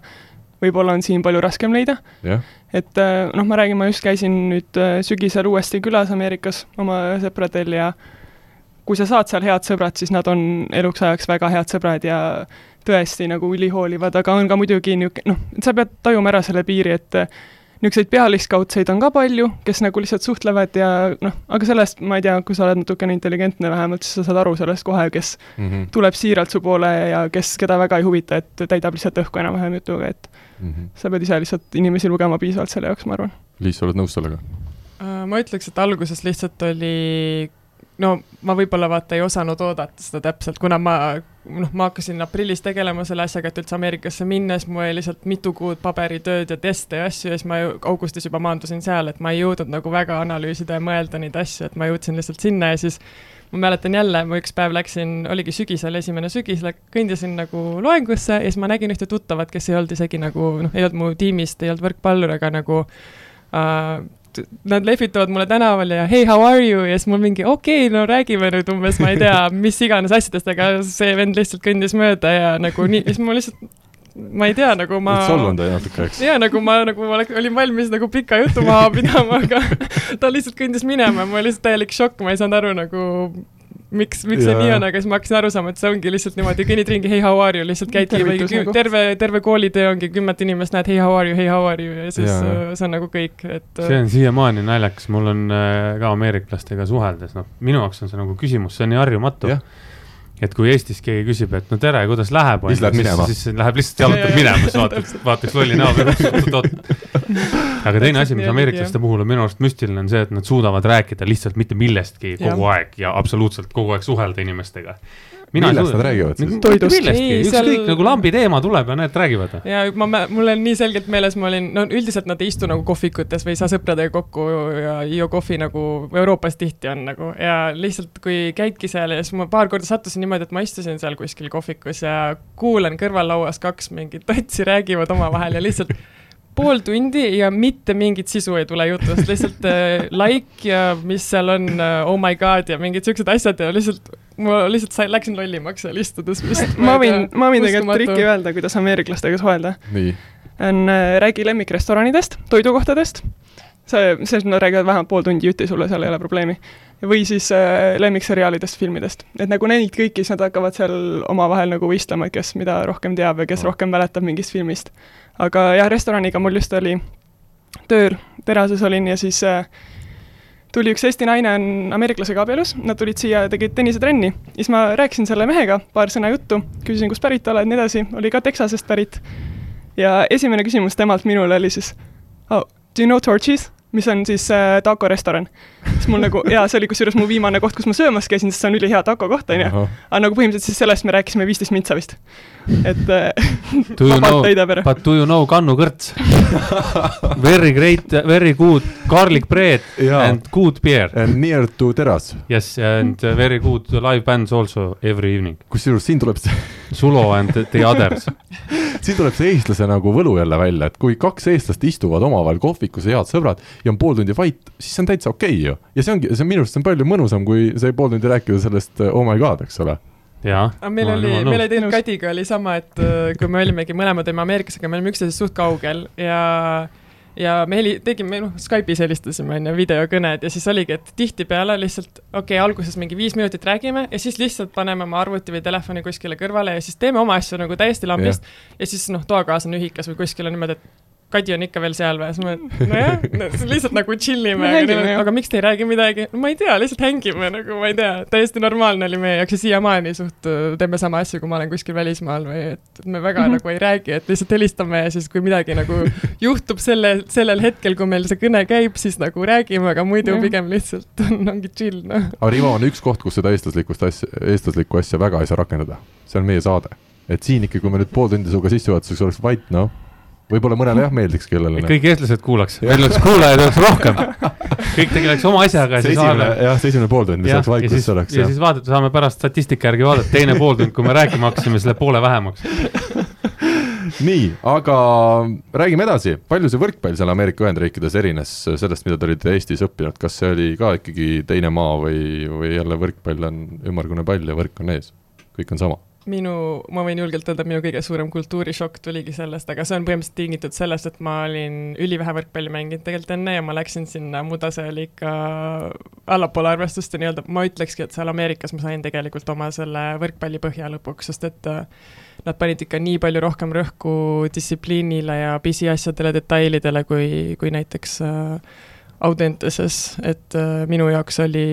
võib-olla on siin palju raskem leida.
Yeah..
et äh, noh, ma räägin, ma just käisin nüüd äh, sügisel uuesti külas Ameerikas oma sõpradel ja kui sa saad seal head sõbrad, siis nad on eluks ajaks väga head sõbrad ja tõesti nagu ülihoolivad, aga on ka muidugi niisugune noh, sa pead tajuma ära selle piiri, et niisuguseid pealiskaudseid on ka palju, kes nagu lihtsalt suhtlevad ja noh, aga sellest ma ei tea, kui sa oled natukene intelligentne vähemalt, siis sa saad aru sellest kohe, kes mm -hmm. tuleb siiralt su poole ja kes, keda väga ei huvita, et täidab lihtsalt õhku enam-vähem jutuga, et mm -hmm. sa pead ise lihtsalt inimesi lugema piisavalt selle jaoks, ma arvan.
Liis, sa oled nõus sellega?
Äh, ma ütleks, et alguses lihtsalt oli no ma võib-olla vaata ei osanud oodata seda täpselt, kuna ma noh, ma hakkasin aprillis tegelema selle asjaga, et üldse Ameerikasse minna, siis mul oli lihtsalt mitu kuud paberitööd ja teste ja asju ja siis ma augustis juba maandusin seal, et ma ei jõudnud nagu väga analüüsida ja mõelda neid asju, et ma jõudsin lihtsalt sinna ja siis ma mäletan jälle, ma üks päev läksin, oligi sügisel, esimene sügis, kõndisin nagu loengusse ja siis ma nägin ühte tuttavat, kes ei olnud isegi nagu noh, ei olnud mu tiimist, ei olnud võrkpallur, aga nagu äh, nad lehvitavad mulle tänaval ja hey, how are you ja siis mul mingi okei okay,, no räägime nüüd umbes, ma ei tea, mis iganes asjadest, aga see vend lihtsalt kõndis mööda ja nagu nii, siis ma lihtsalt ma ei tea, nagu ma.
solvunud oli natuke, eks?
jaa, nagu ma nagu ma olin valmis nagu pika jutu maha pidama, aga ta lihtsalt kõndis minema, mul oli lihtsalt täielik šokk, ma ei saanud aru nagu miks, miks see nii on, aga siis ma hakkasin aru saama, et see ongi lihtsalt niimoodi, kõnnid ringi, hey how are you, lihtsalt käidki terve, terve koolitöö ongi kümmet inimest näed, hey how are you, hey how are you ja siis ja. Uh, see on nagu kõik, et.
see on siiamaani naljakas, mul on äh, ka ameeriklastega suheldes, noh, minu jaoks on see nagu küsimus, see on nii harjumatu et kui Eestis keegi küsib, et no tere, kuidas läheb,
siis läheb minema.
siis läheb lihtsalt jalutab minema, siis vaatab, vaataks lolli näo peale, aga teine asi, mis ameeriklaste puhul on minu arust müstiline, on see, et nad suudavad rääkida lihtsalt mitte millestki kogu ja. aeg ja absoluutselt kogu aeg suhelda inimestega
millest nad räägivad siis?
toidust. millestki, ükskõik seal... nagu lambi teema tuleb ja need räägivad.
ja ma, mul on nii selgelt meeles, ma olin, no üldiselt nad ei istu nagu kohvikutes või ei saa sõpradega kokku ja ei joo kohvi nagu Euroopas tihti on nagu ja lihtsalt, kui käidki seal ja siis ma paar korda sattusin niimoodi, et ma istusin seal kuskil kohvikus ja kuulan kõrvallauas kaks mingit totsi räägivad omavahel ja lihtsalt pool tundi ja mitte mingit sisu ei tule jutust, lihtsalt äh, like ja mis seal on uh,, oh my god ja mingid siuksed asjad ja lihtsalt ma lihtsalt sain, läksin lollimaks seal istudes vist.
ma võin, ma võin tegelikult trikki öelda, kuidas ameeriklastega suhelda. on äh,, räägi lemmikrestoranidest, toidukohtadest, see, sellest nad räägivad vähemalt pool tundi jutti sulle, seal ei ole probleemi. või siis äh, lemmikseriaalidest, filmidest. et nagu neid kõiki, siis nad hakkavad seal omavahel nagu võistlema, et kes mida rohkem teab ja kes oh. rohkem mäletab mingist filmist. aga jah, restoraniga mul just oli tööl, terases olin ja siis äh, tuli üks Eesti naine, on ameeriklasega abielus, nad tulid siia, tegid tennisetrenni. siis ma rääkisin selle mehega paar sõna juttu, küsisin, kust pärit oled, nii edasi, oli ka Texasest pärit. ja esimene küsimus temalt minule oli siis oh,, do you know torches? Mis on siis äh, taco restoran. siis mul nagu, jaa, see oli kusjuures mu viimane koht, kus ma söömas käisin, sest see on ülihea taco koht, on ju. aga nagu põhimõtteliselt siis sellest me rääkisime viisteist mintsa vist. et äh,
Do you know, but do you know Kannu kõrts Very great, very good garlic bread yeah. and good beer.
And near to terrace.
Yes, and very good live bands also every evening.
kusjuures siin tuleb see
Sulo and the others
siin tuleb see eestlase nagu võlu jälle välja, et kui kaks eestlast istuvad omavahel kohvikus, head sõbrad, ja on pool tundi vait, siis see on täitsa okei okay ju. ja see ongi, see on minu arust, see on palju mõnusam, kui see pool tundi rääkida sellest oh my god, eks ole
aga meil no, oli, meil oli tegelikult Kadiga oli sama, et äh, kui me olimegi, mõlemad olime Ameerikas, aga me olime üksteisest suht kaugel ja ja me heli-, tegime, noh, Skype'is helistasime, on ju, videokõned ja siis oligi, et tihtipeale lihtsalt, okei okay,, alguses mingi viis minutit räägime ja siis lihtsalt paneme oma arvuti või telefoni kuskile kõrvale ja siis teeme oma asju nagu täiesti lambist yeah. ja siis noh, toakaaslane ühikas või kuskil on niimoodi, et Kadi on ikka veel seal või? siis ma, nojah no, lihtsalt nagu chill ime, aga, miks te ei räägi midagi? no ma ei tea, lihtsalt hängime nagu, ma ei tea, täiesti normaalne oli meie jaoks ja siiamaani suht teeme sama asju, kui ma olen kuskil välismaal või et me väga mm -hmm. nagu ei räägi, et lihtsalt helistame ja siis, kui midagi nagu juhtub selle, sellel hetkel, kui meil see kõne käib, siis nagu räägime, aga muidu ja. pigem lihtsalt on, ongi chill, noh.
aga Rivo on üks koht, kus seda eestlaslikust asja, eestlaslikku asja väga ei saa rakendada, see on meie saade. et siin ikka, kui me nüüd pool tundi sinuga sissejuhatuseks oleks vait, noh võib-olla mõnele jah meeldiks, kellele.
kõik eestlased kuulaks, meil oleks kuulajaid oleks rohkem. kõik tegeleks oma asjaga.
see esimene, jah, see esimene pooltund, mis oleks vaikus oleks.
ja siis vaadata, saame pärast statistika järgi vaadata, teine pooltund, kui me rääkima hakkasime, siis läheb poole vähemaks
nii, aga räägime edasi, palju see võrkpall seal Ameerika Ühendriikides erines sellest, mida te olite Eestis õppinud, kas see oli ka ikkagi teine maa või, või jälle võrkpall on ümmargune pall ja võrk on ees, kõik on sama?
Minu, ma võin julgelt öelda, minu kõige suurem kultuurishokk tuligi sellest, aga see on põhimõtteliselt tingitud sellest, et ma olin ülivähe võrkpalli mänginud tegelikult enne ja ma läksin sinna, mu tase oli ikka allapoole arvestust ja nii-öelda ma ütlekski, et seal Ameerikas ma sain tegelikult oma selle võrkpalli põhja lõpuks, sest et äh, nad panid ikka nii palju rohkem rõhku distsipliinile ja pisiasjadele, detailidele, kui, kui näiteks äh, Audenteses, et äh, minu jaoks oli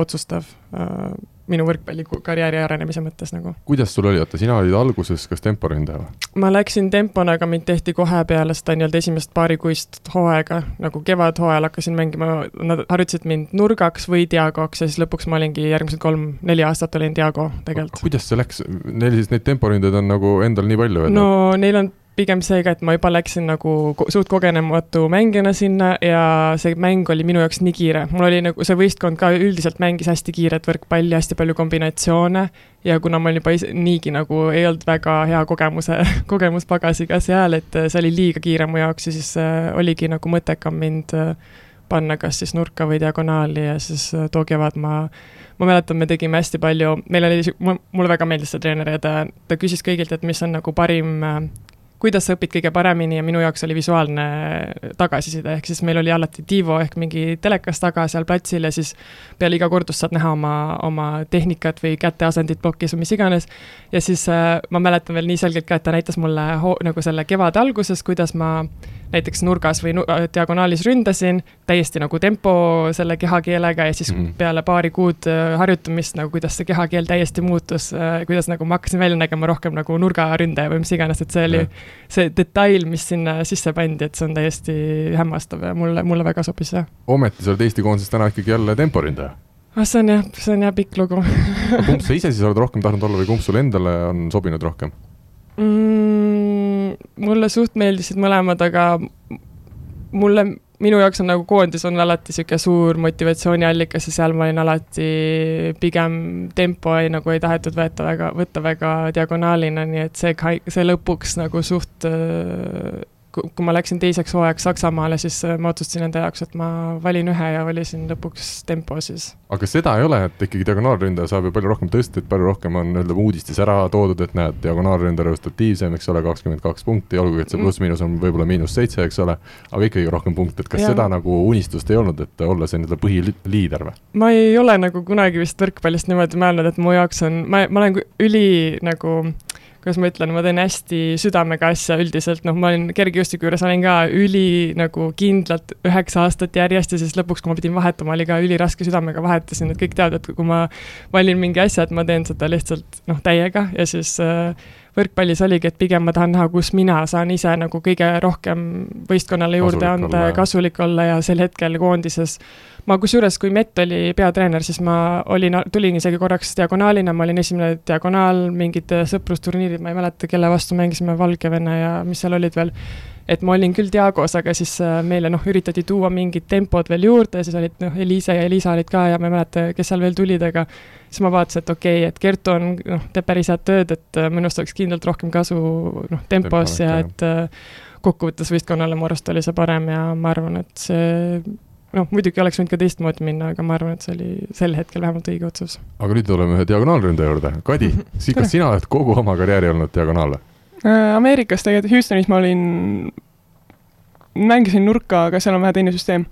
otsustav äh, minu võrkpallikarjääri arenemise mõttes nagu.
kuidas sul oli, oota, sina olid alguses kas temporündaja või?
ma läksin tempona, aga mind tehti kohe peale seda nii-öelda esimest paarikuist hooaega, nagu kevadhooajal hakkasin mängima, nad harjutasid mind nurgaks või diagoks ja siis lõpuks ma olingi järgmised kolm-neli aastat olin diago tegelikult.
kuidas see läks, neil siis neid temporündajaid on nagu endal nii palju?
no neil on pigem see ka, et ma juba läksin nagu suht kogenematu mängijana sinna ja see mäng oli minu jaoks nii kiire. mul oli nagu, see võistkond ka üldiselt mängis hästi kiiret võrkpalli, hästi palju kombinatsioone ja kuna ma olin juba ise, niigi nagu ei olnud väga hea kogemuse, kogemuspagasiga seal, et see oli liiga kiire mu jaoks ja siis äh, oligi nagu mõttekam mind äh, panna kas siis nurka või diagonaali ja siis äh, too kevad ma ma mäletan, me tegime hästi palju, meil oli, mulle väga meeldis see treener ja ta, ta küsis kõigilt, et mis on nagu parim kuidas sa õpid kõige paremini ja minu jaoks oli visuaalne tagasiside, ehk siis meil oli alati Tivo ehk mingi telekas taga seal platsil ja siis peale iga kordust saad näha oma, oma tehnikat või käteasendit plokis või mis iganes. ja siis äh, ma mäletan veel nii selgelt ka, et ta näitas mulle ho-, nagu selle kevade alguses, kuidas ma näiteks nurgas või nu-, diagonaalis ründasin, täiesti nagu tempo selle kehakeelega ja siis mm peale paari kuud äh, harjutamist nagu kuidas see kehakeel täiesti muutus, äh, kuidas nagu ma hakkasin välja nägema rohkem nagu nurgaründaja või mis iganes, et see oli ja. see detail, mis sinna sisse pandi, et see on täiesti hämmastav ja mulle, mulle väga sobis, jah.
ometi sa oled Eesti koondises täna ikkagi jälle temporündaja
ah, see on jah, see on jah pikk lugu
kumb sa ise siis oled rohkem tahtnud olla või kumb sulle endale on sobinud rohkem
mm,? Mulle suht meeldisid mõlemad, aga mulle, minu jaoks on nagu koondis on alati niisugune suur motivatsiooniallikas ja seal ma olin alati pigem tempo ei, nagu ei tahetud võeta väga, võtta väga diagonaalina, nii et see, see lõpuks nagu suht kui ma läksin teiseks hooajaks Saksamaale, siis äh, ma otsustasin enda jaoks, et ma valin ühe ja valisin lõpuks tempo siis.
aga seda ei ole, et ikkagi diagonaalründaja saab ju palju rohkem tõsteid, palju rohkem on nii-öelda uudistes ära toodud, et näed, diagonaalründaja resultatiivsem, eks ole, kakskümmend kaks punkti, olgugi et see mm. pluss-miinus on võib-olla miinus seitse, eks ole, aga ikkagi rohkem punkte, et kas ja. seda nagu unistust ei olnud, et olla see nii-öelda põhiliider või?
ma ei ole nagu kunagi vist võrkpallist niimoodi mõelnud, et mu jaoks on, ma, ma olen üli nagu kuidas ma ütlen, ma teen hästi südamega asja üldiselt, noh, ma olin kergejõustiku juures, olin ka üli nagu kindlalt üheksa aastat järjest ja siis lõpuks, kui ma pidin vahetama, oli ka üliraske südamega vahetasin, et kõik teavad, et kui ma valin mingi asja, et ma teen seda lihtsalt noh, täiega ja siis äh, võrkpallis oligi, et pigem ma tahan näha, kus mina saan ise nagu kõige rohkem võistkonnale juurde kasulik anda ja kasulik olla ja sel hetkel koondises ma kusjuures, kui Mett oli peatreener, siis ma olin, tulin isegi korraks diagonaalina, ma olin esimene diagonaal, mingid sõprusturniirid, ma ei mäleta, kelle vastu mängisime, Valgevene ja mis seal olid veel. Et ma olin küll Diagos, aga siis äh, meile noh, üritati tuua mingid tempod veel juurde, siis olid noh, Eliise ja Liisa olid ka ja ma ei mäleta, kes seal veel tulid, aga siis ma vaatasin, et okei okay,, et Kertu on noh, teeb päris head tööd, et äh, minust oleks kindlalt rohkem kasu noh, tempos ja et äh, kokkuvõttes võistkonnale mu arust oli see parem ja ma arvan, et see noh, muidugi oleks võinud ka teistmoodi minna, aga ma arvan, et see oli sel hetkel vähemalt õige otsus.
aga nüüd tuleme ühe diagonaalründaja juurde, Kadi, kas sina oled kogu oma karjääri olnud diagonaal?
Äh, Ameerikas tegelikult, Houstonis ma olin, mängisin nurka, aga seal on vähe teine süsteem.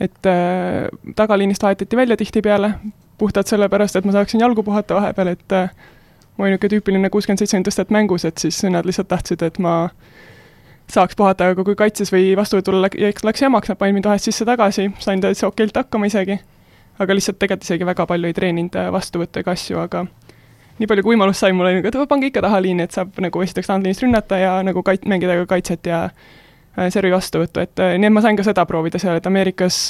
et äh, tagaliinist vahetati välja tihtipeale, puhtalt sellepärast, et ma saaksin jalgu puhata vahepeal, et äh, ma olin niisugune tüüpiline kuuskümmend, seitsekümmend tõstet mängus, et siis nad lihtsalt tahtsid, et ma saaks puhata, aga kui kaitses või vastuvõtul läks, läks jamaks, nad panid mind vahest sisse-tagasi, sain täitsa okeilt hakkama isegi. aga lihtsalt tegelikult isegi väga palju ei treeninud äh, vastuvõtte ega asju, aga nii palju kui võimalust sai, mul oli nagu, et pange ikka taha liini, et saab nagu esiteks taandliinist rünnata ja nagu kait-, mängida ka kaitset ja äh, servi vastuvõttu, et äh, nii et ma sain ka seda proovida seal, et Ameerikas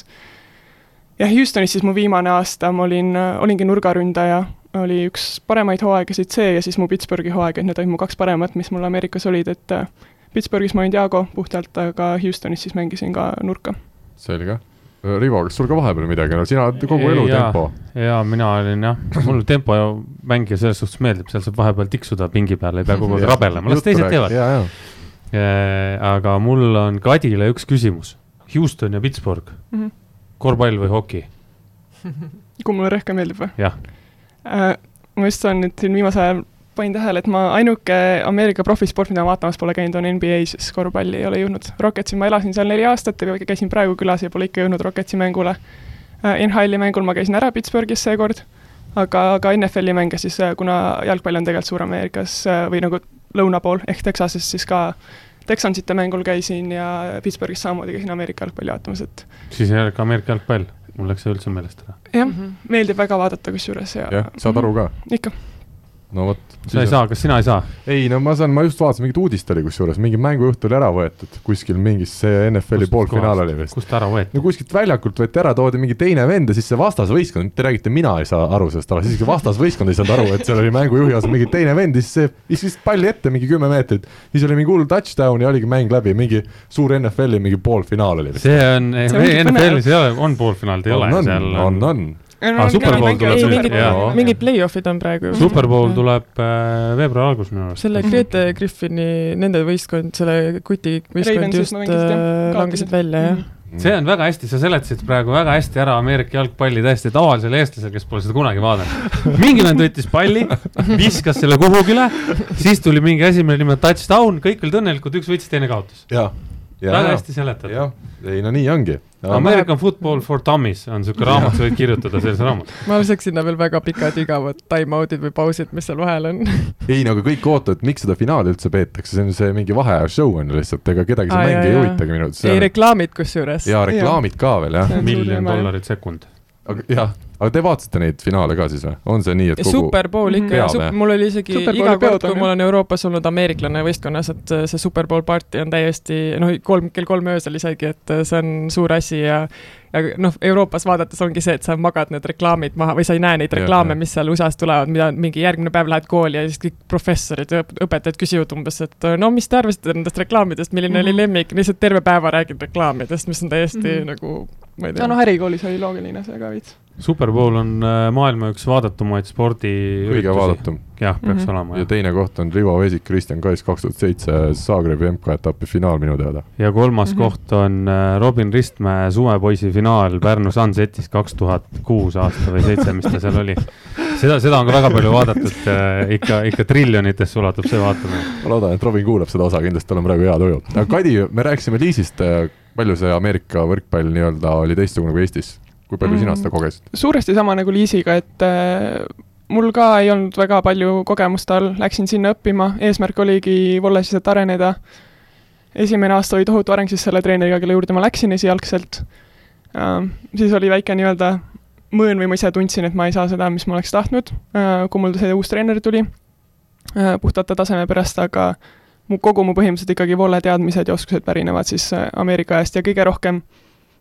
jah, Houstonis siis mu viimane aasta ma olin, olingi nurgaründaja, oli üks paremaid hooaegasid see ja siis mu Pittsburghi hooaeg, et need olid mu kaks paremat, mis mul Ameerikas olid, et Pittsburghis ma olin Diago puhtalt, aga Houstonis siis mängisin ka nurka.
selge Rivo, kas sul ka vahepeal midagi, no sina oled kogu elu ja, tempo.
jaa, mina olin jah, mulle tempo mängija selles suhtes meeldib, seal saab vahepeal tiksuda pingi peal, ei pea kogu aeg rabelema, las teised teevad. aga mul on Kadile üks küsimus. Houston ja Pittsburgh mm, -hmm. korvpall või hoki?
kumb mulle rohkem meeldib või?
jah
äh,. ma just saan nüüd siin viimasel ajal panin tähele, et ma ainuke Ameerika profisport, mida ma vaatamas pole käinud, on NBA, sest korvpalli ei ole jõudnud. Rocketsi ma elasin seal neli aastat ja käisin praegu külas ja pole ikka jõudnud Rocketsi mängule. Äh, NHL-i mängul ma käisin ära Pittsburghis seekord, aga, aga NFL-i mänge siis, äh, kuna jalgpall on tegelikult Suur-Ameerikas äh, või nagu lõuna pool ehk Texases, siis ka Texansite mängul käisin ja Pittsburghis samamoodi käisin Ameerika jalgpalli vaatamas, et
siis ka Ameerika jalgpall, mul läks see üldse meelest ära.
jah mm -hmm., meeldib väga vaadata kusjuures ja
jah, saad aru ka?
ikka
no vot.
sa ei saa, kas sina ei saa?
ei, no ma saan, ma just vaatasin, mingit uudist oli kusjuures, mingi mängujuht oli ära võetud, kuskil mingis see NFL-i poolfinaal oli vist.
kust ära võeti?
no kuskilt väljakult võeti ära, toodi mingi teine vend ja siis see vastasvõistkond, te räägite, mina ei saa aru sellest alast, isegi vastasvõistkond ei saanud aru, et seal oli mängujuhi asemel mingi teine vend, siis see viskas palli ette mingi kümme meetrit. siis oli mingi hull touchdown ja oligi mäng läbi, mingi suur NFL-i mingi poolfinaal oli
vist. see on, NFL-is ei ole, on poolfinaal, ei ole seal.
on, on, on
ah, Superbowl tuleb
ei, mingid, mingid play-off'id on praegu.
Superbowl tuleb äh, veebruari alguses minu arust.
selle Grete Griffini, nende võistkond, selle kuti võistkond just äh, langesid välja, jah
Mm. see on väga hästi, sa seletasid praegu väga hästi ära Ameerika jalgpalli täiesti tavalisele eestlasele, kes pole seda kunagi vaadanud. mingi vend võttis palli, viskas selle kuhugile, siis tuli mingi asi, mille nimi on touchdown, kõik olid õnnelikud, üks võitis, teine kaotas. Väga hästi seletatud.
jah, ei no nii ongi
American Football for Dummies on siuke raamat, sa võid kirjutada selles raamatus.
ma lisaks sinna veel väga pikad igavad time-out'id või pausid, mis seal vahel on
ei no aga kõik ootavad, miks seda finaali üldse peetakse, see on see mingi vaheaja show on ju lihtsalt, ega kedagi see mäng ei huvitagi minu arvates.
ei, reklaamid kusjuures.
jaa, reklaamid ka veel jah.
miljon dollarit sekund.
aga jah aga te vaatasite neid finaale ka siis või? on see nii, et kogu
Superbowl ikka ja sup-, mul oli isegi iga kord, kui mul on Euroopas olnud ameeriklane võistkonnas, et see Superbowl party on täiesti noh, kolm, kell kolm öösel isegi, et see on suur asi ja ja noh, Euroopas vaadates ongi see, et sa magad need reklaamid maha või sa ei näe neid reklaame, mis seal USA-s tulevad, mida mingi järgmine päev lähed kooli ja siis kõik professorid ja õpetajad küsivad umbes, et no mis te arvasite nendest reklaamidest, milline mm -hmm. oli mhm. lemmik, lihtsalt terve päeva räägid reklaamidest, mis on täiesti mm -hmm. nagu ma ei tea.
no, no ärikoolis oli loogiline see ka veits
Superbowl on äh, maailma üks vaadatumaid spordi
kõige vaadatum.
jah, peaks mm -hmm. olema.
ja teine koht on Rivo Vesik, Kristjan Kais, kaks tuhat seitse Zagrebi MK-etapi finaal minu teada.
ja kolmas mm -hmm. koht on äh, Robin Ristmäe suvepoisi finaal Pärnu Sunsetis kaks tuhat kuus aasta või seitse, mis ta seal oli. seda, seda on ka väga palju vaadatud äh,, ikka, ikka triljonitesse ulatub see vaatamine.
ma loodan, et Robin kuulab seda osa, kindlasti tal on praegu hea tuju. aga Kadi, me rääkisime Liisist, äh, palju see Ameerika võrkpall nii-öelda oli teistsugune kui Eestis? Kui palju mm, sina seda kogesid?
suuresti sama nagu Liisiga, et äh, mul ka ei olnud väga palju kogemust all, läksin sinna õppima, eesmärk oligi vollasiselt areneda. esimene aasta oli tohutu areng siis selle treeneriga, kelle juurde ma läksin esialgselt äh,. siis oli väike nii-öelda mõõn või ma ise tundsin, et ma ei saa seda, mis ma oleks tahtnud äh,, kui mul see uus treener tuli. puhtalt ta taseme pärast, aga mu, kogu mu põhimõtteliselt ikkagi voole teadmised ja oskused pärinevad siis Ameerika ajast ja kõige rohkem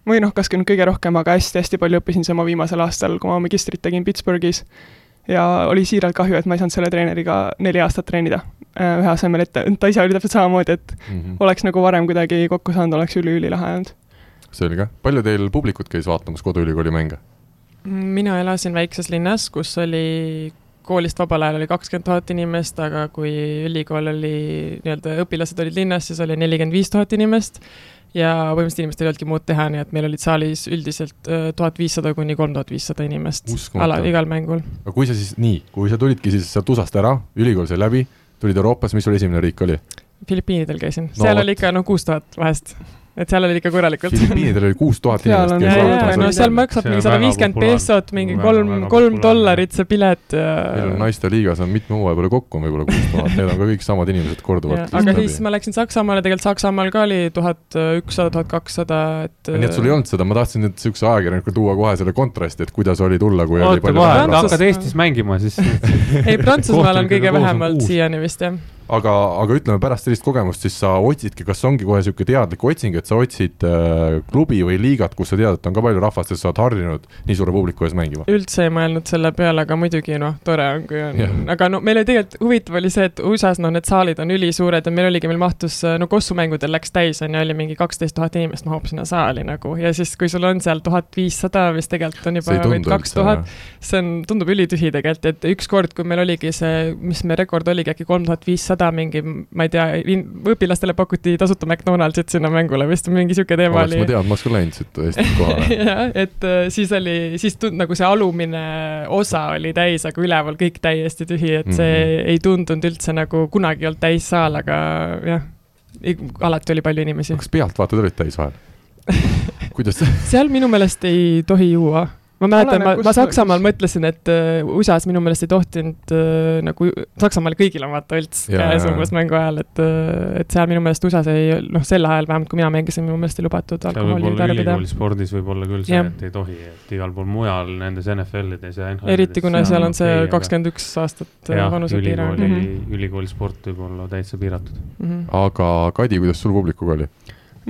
või noh, kas ka nüüd kõige rohkem, aga hästi-hästi palju õppisin see oma viimasel aastal, kui ma magistrit tegin Pittsburghis ja oli siiralt kahju, et ma ei saanud selle treeneriga neli aastat treenida äh, ühe asemel, et ta ise oli täpselt samamoodi, et mm -hmm. oleks nagu varem kuidagi kokku saanud, oleks üliülilahe olnud.
selge, palju teil publikut käis vaatamas koduülikooli mänge?
mina elasin väikses linnas, kus oli koolist vabal ajal oli kakskümmend tuhat inimest, aga kui ülikool oli, nii-öelda õpilased olid linnas, siis oli nelikümmend viis tuhat inimest ja põhimõtteliselt inimestel ei olnudki muud teha, nii et meil olid saalis üldiselt tuhat viissada kuni kolm tuhat viissada inimest ala, igal mängul.
aga kui sa siis, nii, kui sa tulidki siis sealt USA-st ära, ülikool sai läbi, tulid Euroopasse, mis sul esimene riik oli?
Filipiinidel käisin no,, seal oli ikka noh, kuus tuhat vahest et seal oli ikka korralikult.
Filipiinidel oli kuus tuhat inimest.
ja, ja, ja no seal maksab mingi sada viiskümmend pesot, mingi kolm, kolm dollarit see pilet ja.
meil on naiste liigas on mitme hooaja peale kokku on võib-olla kuus tuhat, need on ka kõik samad inimesed korduvalt.
aga siis ma läksin Saksamaale, tegelikult Saksamaal ka oli tuhat ükssada, tuhat kakssada, et.
nii et sul ei olnud seda, ma tahtsin nüüd siukse ajakirjaniku tuua kohe selle kontrasti, et kuidas oli tulla, kui
oota kohe, hakkad Eestis mängima, siis
ei, Prantsusmaal on kõige vähemalt siiani vist jah
aga, aga ütleme pärast sellist kogemust, siis sa otsidki, kas ongi kohe niisugune teadlik otsing, et sa otsid äh, klubi või liigat, kus sa tead, et on ka palju rahvast ja sa oled harjunud nii suure publiku ees mängima?
üldse ei mõelnud selle peale, aga muidugi noh, tore on, kui on yeah., aga no meil oli tegelikult huvitav oli see, et USA-s noh, need saalid on ülisuured ja meil oligi, meil mahtus, no Kossu mängudel läks täis, on ju, oli mingi kaksteist tuhat inimest mahub sinna saali nagu ja siis, kui sul on seal tuhat viissada, mis tegelikult on juba või kaks tuhat, see on, tundub ülitühi tegelikult, et ükskord, kui meil oligi see, mis me rekord oligi äkki kolm tuhat viissada, sada mingi, ma ei tea, õpilastele pakuti tasuta McDonaldsit sinna mängule vist, mingi niisugune teema
Oleks oli. ma teadnud, ma oleks ka läinud siit Eestist kohale
jah, et äh, siis oli, siis tund-, nagu see alumine osa oli täis, aga üleval kõik täiesti tühi, et see mm -hmm. ei tundunud üldse nagu kunagi ei olnud täissaal, aga jah, alati oli palju inimesi.
kas pealtvaatajad olid täis vahel kuidas
seal minu meelest ei tohi juua ma mäletan, ma, ma Saksamaal mõtlesin, et uh, USA-s minu meelest ei tohtinud uh, nagu, Saksamaal kõigil on vaata õlts käes umbes mängu ajal, et uh,, et seal minu meelest USA-s ei, noh, sel ajal vähemalt, kui mina mängisin, minu meelest ei lubatud alkoholi tarbida.
spordis võib olla küll see, et ei tohi, et igal pool mujal nendes NFL-ides ja
NHL-ides eriti kuna seal on see kakskümmend üks aastat vanusepiirang.
ülikooli -hmm. ülikooli sport võib olla täitsa piiratud mm.
-hmm. aga Kadi, kuidas sul publikuga oli?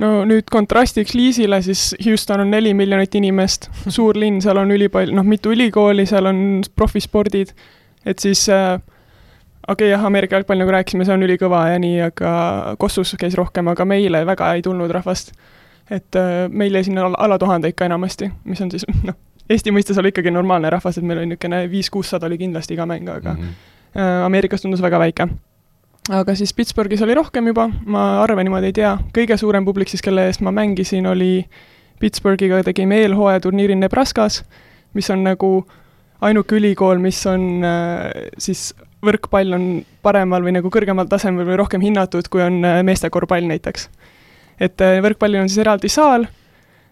No nüüd kontrastiks Liisile, siis Houston on neli miljonit inimest, suur linn, seal on ülipalju, noh, mitu ülikooli, seal on profispordid, et siis äh, okei okay,, jah, Ameerika jalgpall, nagu rääkisime, see on ülikõva ja nii, aga Kossus käis rohkem, aga meile väga ei tulnud rahvast. et äh, meil jäi sinna alla, alla tuhande ikka enamasti, mis on siis noh, Eesti mõistes oli ikkagi normaalne rahvas, et meil oli niisugune viis-kuussada oli kindlasti iga mäng, aga mm -hmm. äh, Ameerikas tundus väga väike aga siis Pittsburghis oli rohkem juba, ma arve niimoodi ei tea, kõige suurem publik siis, kelle eest ma mängisin, oli Pittsburghiga tegime eelhooajaturniiri Nebraskas, mis on nagu ainuke ülikool, mis on äh, siis võrkpall on paremal või nagu kõrgemal tasemel või rohkem hinnatud, kui on äh, meeste korvpall näiteks. et äh, võrkpallil on siis eraldi saal,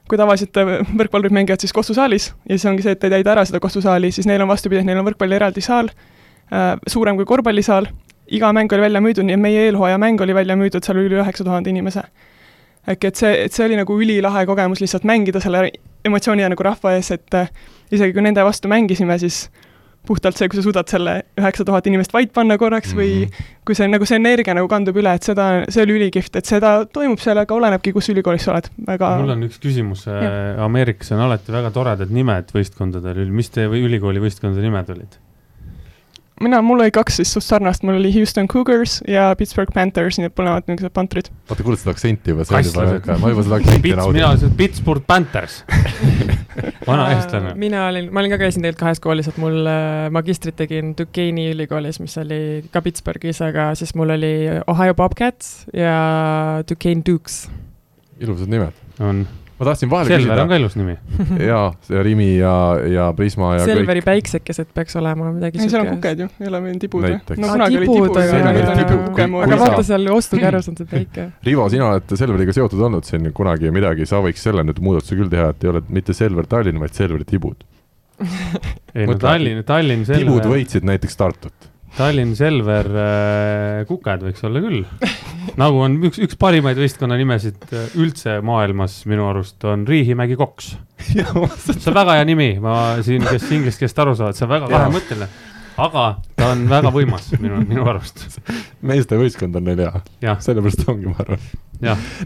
kui tavaliselt võrkpallurid mängivad siis kohtusaalis ja siis ongi see, et ei täida ära seda kohtusaali, siis neil on vastupidi, et neil on võrkpalli eraldi saal, suurem kui korvpallisaal iga mäng oli välja müüdud, nii et meie eelhooaja mäng oli välja müüdud, seal oli üle üheksa tuhande inimese. äkki et see, et see oli nagu ülilahe kogemus lihtsalt mängida selle emotsiooni ja nagu rahva ees, et äh, isegi kui nende vastu mängisime, siis puhtalt see, kui sa suudad selle üheksa tuhat inimest vait panna korraks või mhm. kui see nagu see energia nagu kandub üle, et seda, see oli ülikihvt, et seda toimub seal, aga olenebki, kus ülikoolis sa oled, väga
mul on üks küsimus, äh, Ameerikas on alati väga toredad nimed võistkondadel, mis teie ülikooli võistkondade nimed olid?
Mina, mul oli kaks siis suht sarnast, mul oli Houston Cougars ja Pittsburgh Panthers, nii et mõlemad niisugused pantrid.
vaata, kuuled seda aktsenti juba, see on juba niisugune, ma juba seda aktsenti
naudin. mina ütlesin Pittsburgh Panthers vana eestlane.
mina olin, ma olin ka, käisin tegelikult kahes koolis, et mul äh, magistrit tegin Duquesne'i ülikoolis, mis oli ka Pittsburghis, aga siis mul oli Ohio Bobcats ja Duquesne Dukes.
ilusad nimed.
on
ma tahtsin vahele
Selver küsida. Selver on ka ilus nimi
jaa, see Rimi ja, ja Prisma ja
Selveri kõik. päiksekesed peaks olema midagi
ei, seal on kuked ju, ei ole meil tibud või?
no kunagi olid tibud, aga nüüd on kukemoodi. aga vaata seal ostukärus on see päike.
Rivo, sina oled Selveriga seotud olnud siin kunagi midagi, sa võiks selle nüüd muudatuse küll teha, et ei ole mitte Selver Tallinn, vaid Selveri tibud
ei no Tallinn, Tallinn Selver.
tibud võitsid näiteks Tartut
Tallinn Selver äh, Kuked võiks olla küll. nagu on üks, üks parimaid võistkonnanimesid äh, üldse maailmas minu arust on Riihimägi Koks see on väga hea nimi, ma siin, kes inglise keelest aru saavad, see on väga kahemõtteline. Aga ta on väga võimas minu, minu arust.
meeste võistkond on neil hea, sellepärast ongi, ma arvan.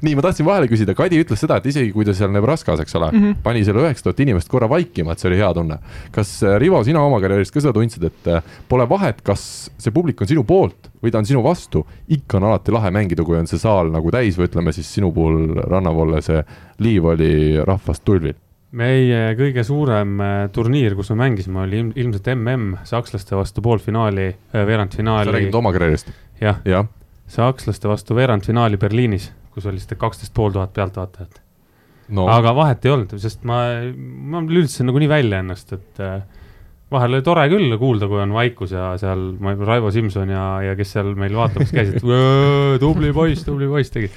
nii, ma tahtsin vahele küsida, Kadi ütles seda, et isegi kui ta seal Nebraskas, eks ole mm, -hmm. pani selle üheksa tuhat inimest korra vaikima, et see oli hea tunne. kas äh, Rivo, sina oma karjäärist ka seda tundsid, et äh, pole vahet, kas see publik on sinu poolt või ta on sinu vastu, ikka on alati lahe mängida, kui on see saal nagu täis või ütleme siis sinu puhul rannavolle see liiv oli rahvast tulvil
meie kõige suurem äh, turniir, kus me mängisime, oli ilmselt mm sakslaste vastu poolfinaali, äh, veerandfinaali.
sa räägid oma karjäärist?
jah ja., sakslaste vastu veerandfinaali Berliinis, kus oli siis kaksteist pool tuhat pealtvaatajat no.. aga vahet ei olnud, sest ma, ma lülitasin nagunii välja ennast, et äh, vahel oli tore küll kuulda, kui on vaikus ja seal ma, Raivo Simson ja, ja kes seal meil vaatamas käisid, tubli poiss, tubli poiss tegi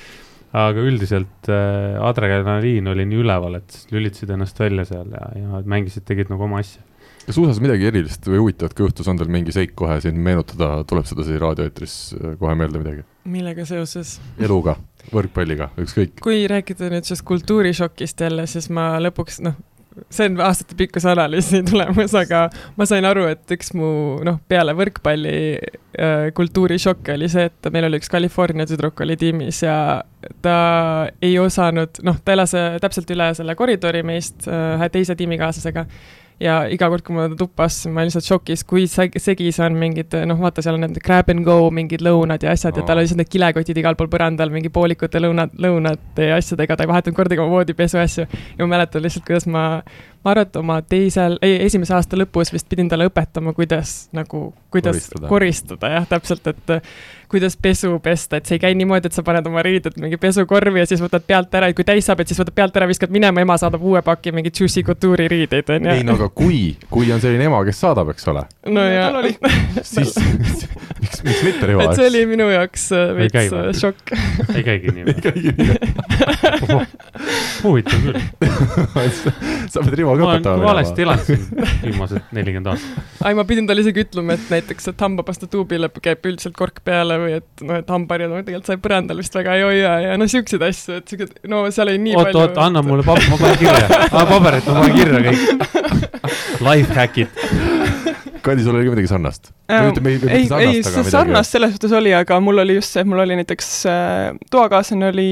aga üldiselt äh, adrenaliin oli nii üleval, et lülitasid ennast välja seal ja, ja mängisid, tegid nagu oma asja.
kas USA-s midagi erilist või huvitavat ka juhtus, on teil mingi seik kohe siin meenutada, tuleb seda siin raadioeetris äh, kohe meelde midagi?
millega seoses?
eluga, võrkpalliga, ükskõik.
kui rääkida nüüd sellest kultuurishokist jälle, siis ma lõpuks noh, see on aastatepikkuse analüüsi tulemus, aga ma sain aru, et üks mu noh, peale võrkpalli äh, kultuurishokk oli see, et meil oli üks California tüdruk oli tiimis ja ta ei osanud, noh, ta elas äh, täpselt üle selle koridori meist äh, teise tiimikaaslasega ja iga kord, kui ma tuppa astusin, ma olin lihtsalt šokis, kui segis on mingid, noh, vaata, seal on need grab and go mingid lõunad ja asjad oh. ja tal olid need kilekotid igal pool põrandal mingi poolikute lõunad, lõunate ja asjadega, ta ei vahetanud kordagi oma voodipesu asju. ja ma mäletan lihtsalt, kuidas ma ma arvan, et oma teisel, ei, esimese aasta lõpus vist pidin talle õpetama, kuidas nagu, kuidas koristada, koristada, jah, täpselt, et kuidas pesu pesta, et see ei käi niimoodi, et sa paned oma riided mingi pesukorvi ja siis võtad pealt ära ja kui täis saab, et siis võtad pealt ära, viskad minema, ema saadab uue paki mingeid Juicy Couture'i riideid, on
ju. ei no aga kui, kui on selline ema, kes saadab, eks ole.
no ja,
ja.
siis miks, miks mitte Rivo?
et see oli minu jaoks äh, veits äh, šokk.
ei käigi nii.
ei käigi nii.
huvitav küll.
sa pead Rivo
ma olen valesti elanud siin viimased nelikümmend aastat.
ai, ma pidin talle isegi ütlema, et näiteks, et hambapasta tuubile käib üldiselt kork peale või et noh, et hambaharjad ma tegelikult sai põrandal vist väga ei hoia ja noh, siukseid asju, et siuke, no seal oli nii
oot, palju. oot, oot, anna mulle paber, ma panen kirja ah,, paberit ma panen kirja kõik. Lifehackid
Kadi, sul oli ka midagi sarnast
ähm,? ei, ei, see sarnast selles suhtes oli, aga mul oli just see, et mul oli näiteks äh, toakaaslane oli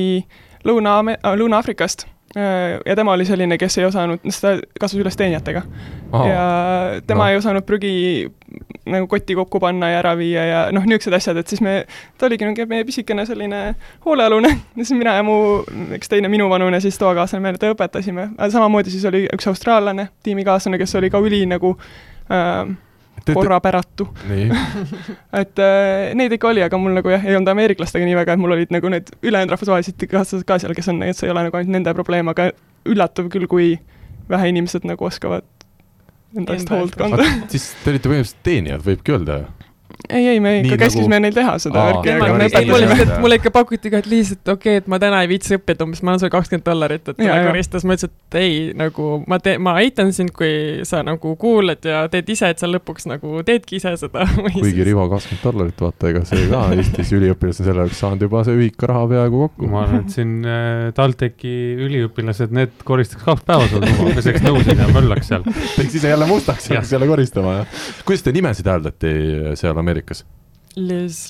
Lõuna, Lõuna-Aafrikast Äh, ja tema oli selline, kes ei osanud, sest ta kasvas üles teenijatega oh.. ja tema no. ei osanud prügi nagu kotti kokku panna ja ära viia ja noh, niisugused asjad, et siis me, ta oligi niisugune meie pisikene selline hoolealune siis mina ja mu üks teine minuvanune siis toakaaslane, me teda õpetasime. samamoodi siis oli üks austraallane tiimikaaslane, kes oli ka üli nagu äh, korrapäratu. et äh, neid ikka oli, aga mul nagu jah, ei olnud ameeriklastega nii väga, et mul olid nagu need ülejäänud rahvusvahelised kaaslased ka seal, kes on, et see ei ole nagu ainult nende probleem, aga üllatav küll, kui vähe inimesed nagu oskavad enda eest hoolt kanda.
siis te olite põhimõtteliselt teenijad, võibki öelda ju
ei, ei, me ikka käskisime nagu... neil teha seda värki,
aga me õpetasime. mulle ikka pakuti ka, et lihtsalt okei okay,, et ma täna ei viitsi õppida, umbes ma annan sulle kakskümmend dollarit, et tule koristas, ma ütlesin, et ei, nagu ma teen, ma aitan sind, kui sa nagu kuulad ja teed ise, et sa lõpuks nagu teedki ise seda.
kuigi. Rivo kakskümmend dollarit, vaata, ega see ka Eestis üliõpilased on selle jaoks saanud juba see ühikaraha peaaegu kokku.
ma arvan, et siin äh, TalTechi üliõpilased, need koristaks kaks päeva sul tuba, peseks nõusid ja möllaks seal.
teeks ise jälle mustaks ja hakkaks jälle koristama, jah. kuidas te nimesid hääldati seal Ameerikas?
Liz.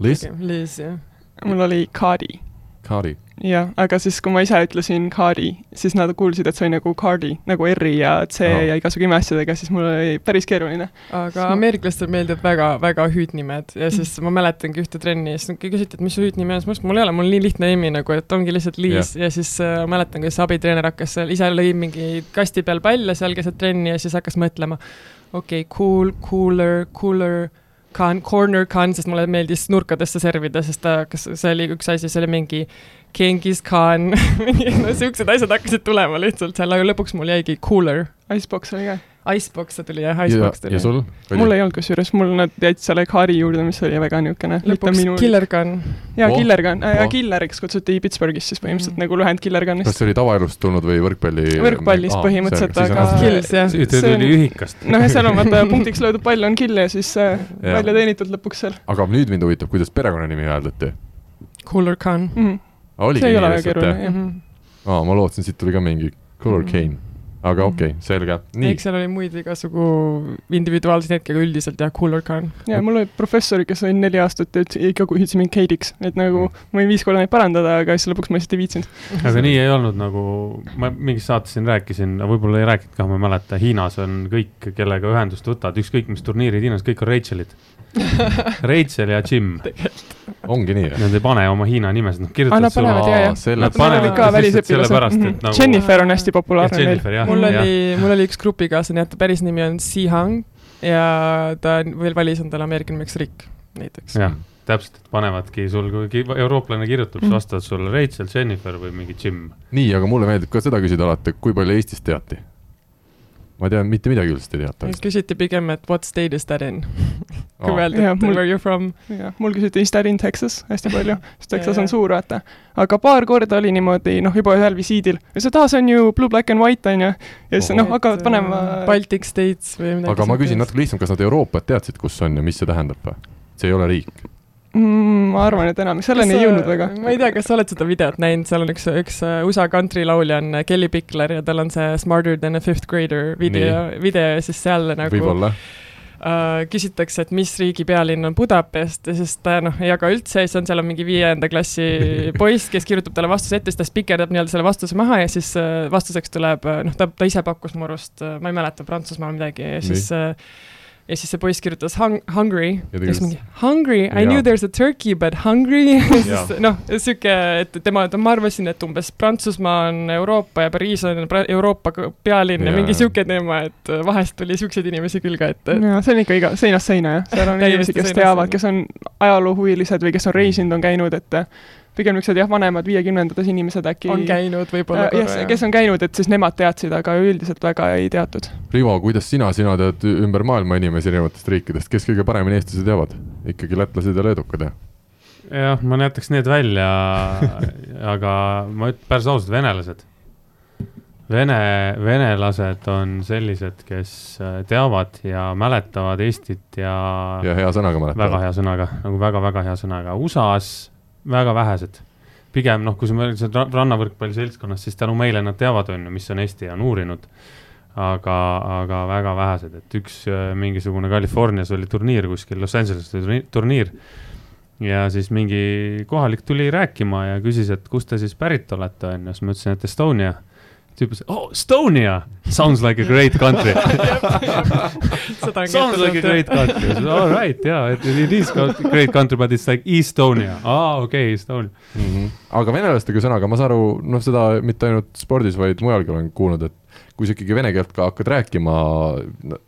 Liz?
Liz, jah.
mul oli Cardi.
Cardi.
jah, aga siis, kui ma ise ütlesin Cardi, siis nad kuulsid, et see oli nagu Cardi, nagu R-i ja C oh. ja igasugu imeasjadega, siis mul oli päris keeruline.
aga ma... ameeriklastele meeldivad väga, väga hüüdnimed ja siis ma mäletangi ühte trenni, siis küsiti, et mis su hüüdnimi on, siis ma ütlesin, mul ei ole, mul nii lihtne nimi nagu, et ongi lihtsalt Liis yeah. ja siis äh, mäletan, kuidas abitreener hakkas seal, ise lõi mingi kasti peal palle seal keset trenni ja siis hakkas mõtlema, okei okay,, cool, cooler, cooler Khan, corner Khan, sest mulle meeldis nurkadesse servida, sest ta, kas see oli üks asi, see oli mingi Genghis Khan no siuksed asjad hakkasid tulema lihtsalt seal, aga lõpuks mul jäigi cooler.
Icebox oli ka
Icebox tuli jah, Icebox tuli.
ja sul?
mul ei olnud kusjuures, mul nad jäid selle Kari juurde, mis oli väga niisugune
lõpuks minu... Killer Gun.
jaa oh., Killer Gun äh,, Killeriks kutsuti Pittsburghis siis põhimõtteliselt mm. nagu lühend Killer Gunist.
kas see oli tavaelust tulnud või võrkpalli?
võrkpallist ah, põhimõtteliselt, aga
Kills jah.
see tuli ühikast.
noh, ja seal on vaata punktiks löödud pall on kill ja siis äh, välja teenitud lõpuks seal.
aga nüüd mind huvitab, kuidas perekonnanimi hääldati?
Cooler Gun
mm. -hmm. see ei ole väga keeruline, jah.
aa, ma lootsin, siit tuli ka mingi Cooler mm -hmm. Cane aga okei okay,, selge, nii.
eks seal oli muid igasugu individuaalseid hetki, aga üldiselt jah, Cooler Khan.
ja mul oli professor, kes oli neli aastat ja iga kuu ütles mind Keidiks, et nagu mm. ma võin viis korda neid parandada, aga siis lõpuks ma lihtsalt ei viitsinud.
aga nii ei olnud nagu, ma mingis saates siin rääkisin, võib-olla ei rääkinud ka, ma ei mäleta, Hiinas on kõik, kellega ühendust võtad, ükskõik mis turniirid Hiinas, kõik on Rachel'id Rachel ja Jim
ongi nii?
Nad ei pane oma Hiina nimesid, nad kirjutavad
sulle. Nad panevad ka välisõpilased. Nagu... Jennifer on hästi populaarne
neil. mul oli, mul oli üks grupikaaslane, ta päris nimi on Si Hang ja ta veel valis endale Ameerika nimeks Rick, näiteks.
jah, täpselt, panevadki sul, kui eurooplane kirjutab, siis vastavad sulle Rachel, Jennifer või mingi Jim.
nii, aga mulle meeldib ka seda küsida alati, kui palju Eestist teati ma tean, mitte midagi üldse ei teata.
küsiti pigem, et what state is that in kui öeldi, et mul, where you from.
jah, mul küsiti is that in Texas hästi palju, sest Texas on suur, vaata. aga paar korda oli niimoodi, noh, juba ühel visiidil, ütles, et aa, see on ju blue, black and white, on ju. ja siis noh, hakkavad panema
Baltic States või midagi.
aga ma küsin natuke lihtsam, kas nad Euroopat teadsid, kus on ja mis see tähendab või? see ei ole riik
mm,? ma arvan, et enam selleni ei jõudnud väga.
ma ei tea, kas sa oled seda videot näinud, seal on üks, üks äh, USA country laulja on äh, Kelly Pickler ja tal on see Smarter than a fifth grader video, video ja siis seal nagu
võib-olla
Uh, küsitakse, et mis riigi pealinn on Budapest ja siis ta noh, ei jaga üldse ja siis on seal on mingi viienda klassi poiss, kes kirjutab talle vastuse ette, siis ta spikerdab nii-öelda selle vastuse maha ja siis uh, vastuseks tuleb, noh, ta, ta ise pakkus mu arust uh,, ma ei mäleta, Prantsusmaal midagi ja siis uh, ja siis see poiss kirjutas hung, hungry, ja siis mingi hungry, I knew there's a turkey but hungry? Ja noh, sihuke, et tema, ma arvasin, et umbes Prantsusmaa on Euroopa ja Pariis on Euroopa pealinn ja, ja mingi sihuke teema, et vahest tuli siukseid inimesi küll ka ette.
jaa, see on ikka iga, seinast seina jah, seal on inimesi, kes teavad, kes on ajaloohuvilised või kes on reisinud, on käinud, et pigem niisugused jah, vanemad viiekümnendates inimesed äkki
on käinud võib-olla
äh, korra, kes on käinud, et siis nemad teadsid, aga üldiselt väga ei teatud.
Rivo, kuidas sina, sina tead ümber maailma inimesi erinevatest riikidest, kes kõige paremini eestlasi teavad? ikkagi lätlased ja leedukad, jah?
jah, ma jätaks need välja aga ma ütlen päris ausalt, venelased. Vene, venelased on sellised, kes äh, teavad ja mäletavad Eestit ja
ja hea sõnaga mäletavad.
väga hea sõnaga, nagu väga-väga hea sõnaga. USA-s väga vähesed. pigem noh, kui sa mõtled rannavõrkpalli seltskonnas, siis tänu meile nad teavad, on ju, mis on Eesti on uurinud. aga, aga väga vähesed, et üks äh, mingisugune Californias oli turniir kuskil, Los Angeleses oli turniir. ja siis mingi kohalik tuli rääkima ja küsis, et kust te siis pärit olete, on ju, siis ma ütlesin, et Estonia tüüp ütles, oh, Estonia! Sounds like a great country. Sounds like a great country, all right, yeah, it is great country, but it's like Estonia, aa ah, okei okay,, Estonia.
Mm. -hmm. aga venelastega sõnaga, ma saan aru, noh, seda mitte ainult spordis, vaid mujalgi olen kuulnud, et kui sa ikkagi vene keelt ka hakkad rääkima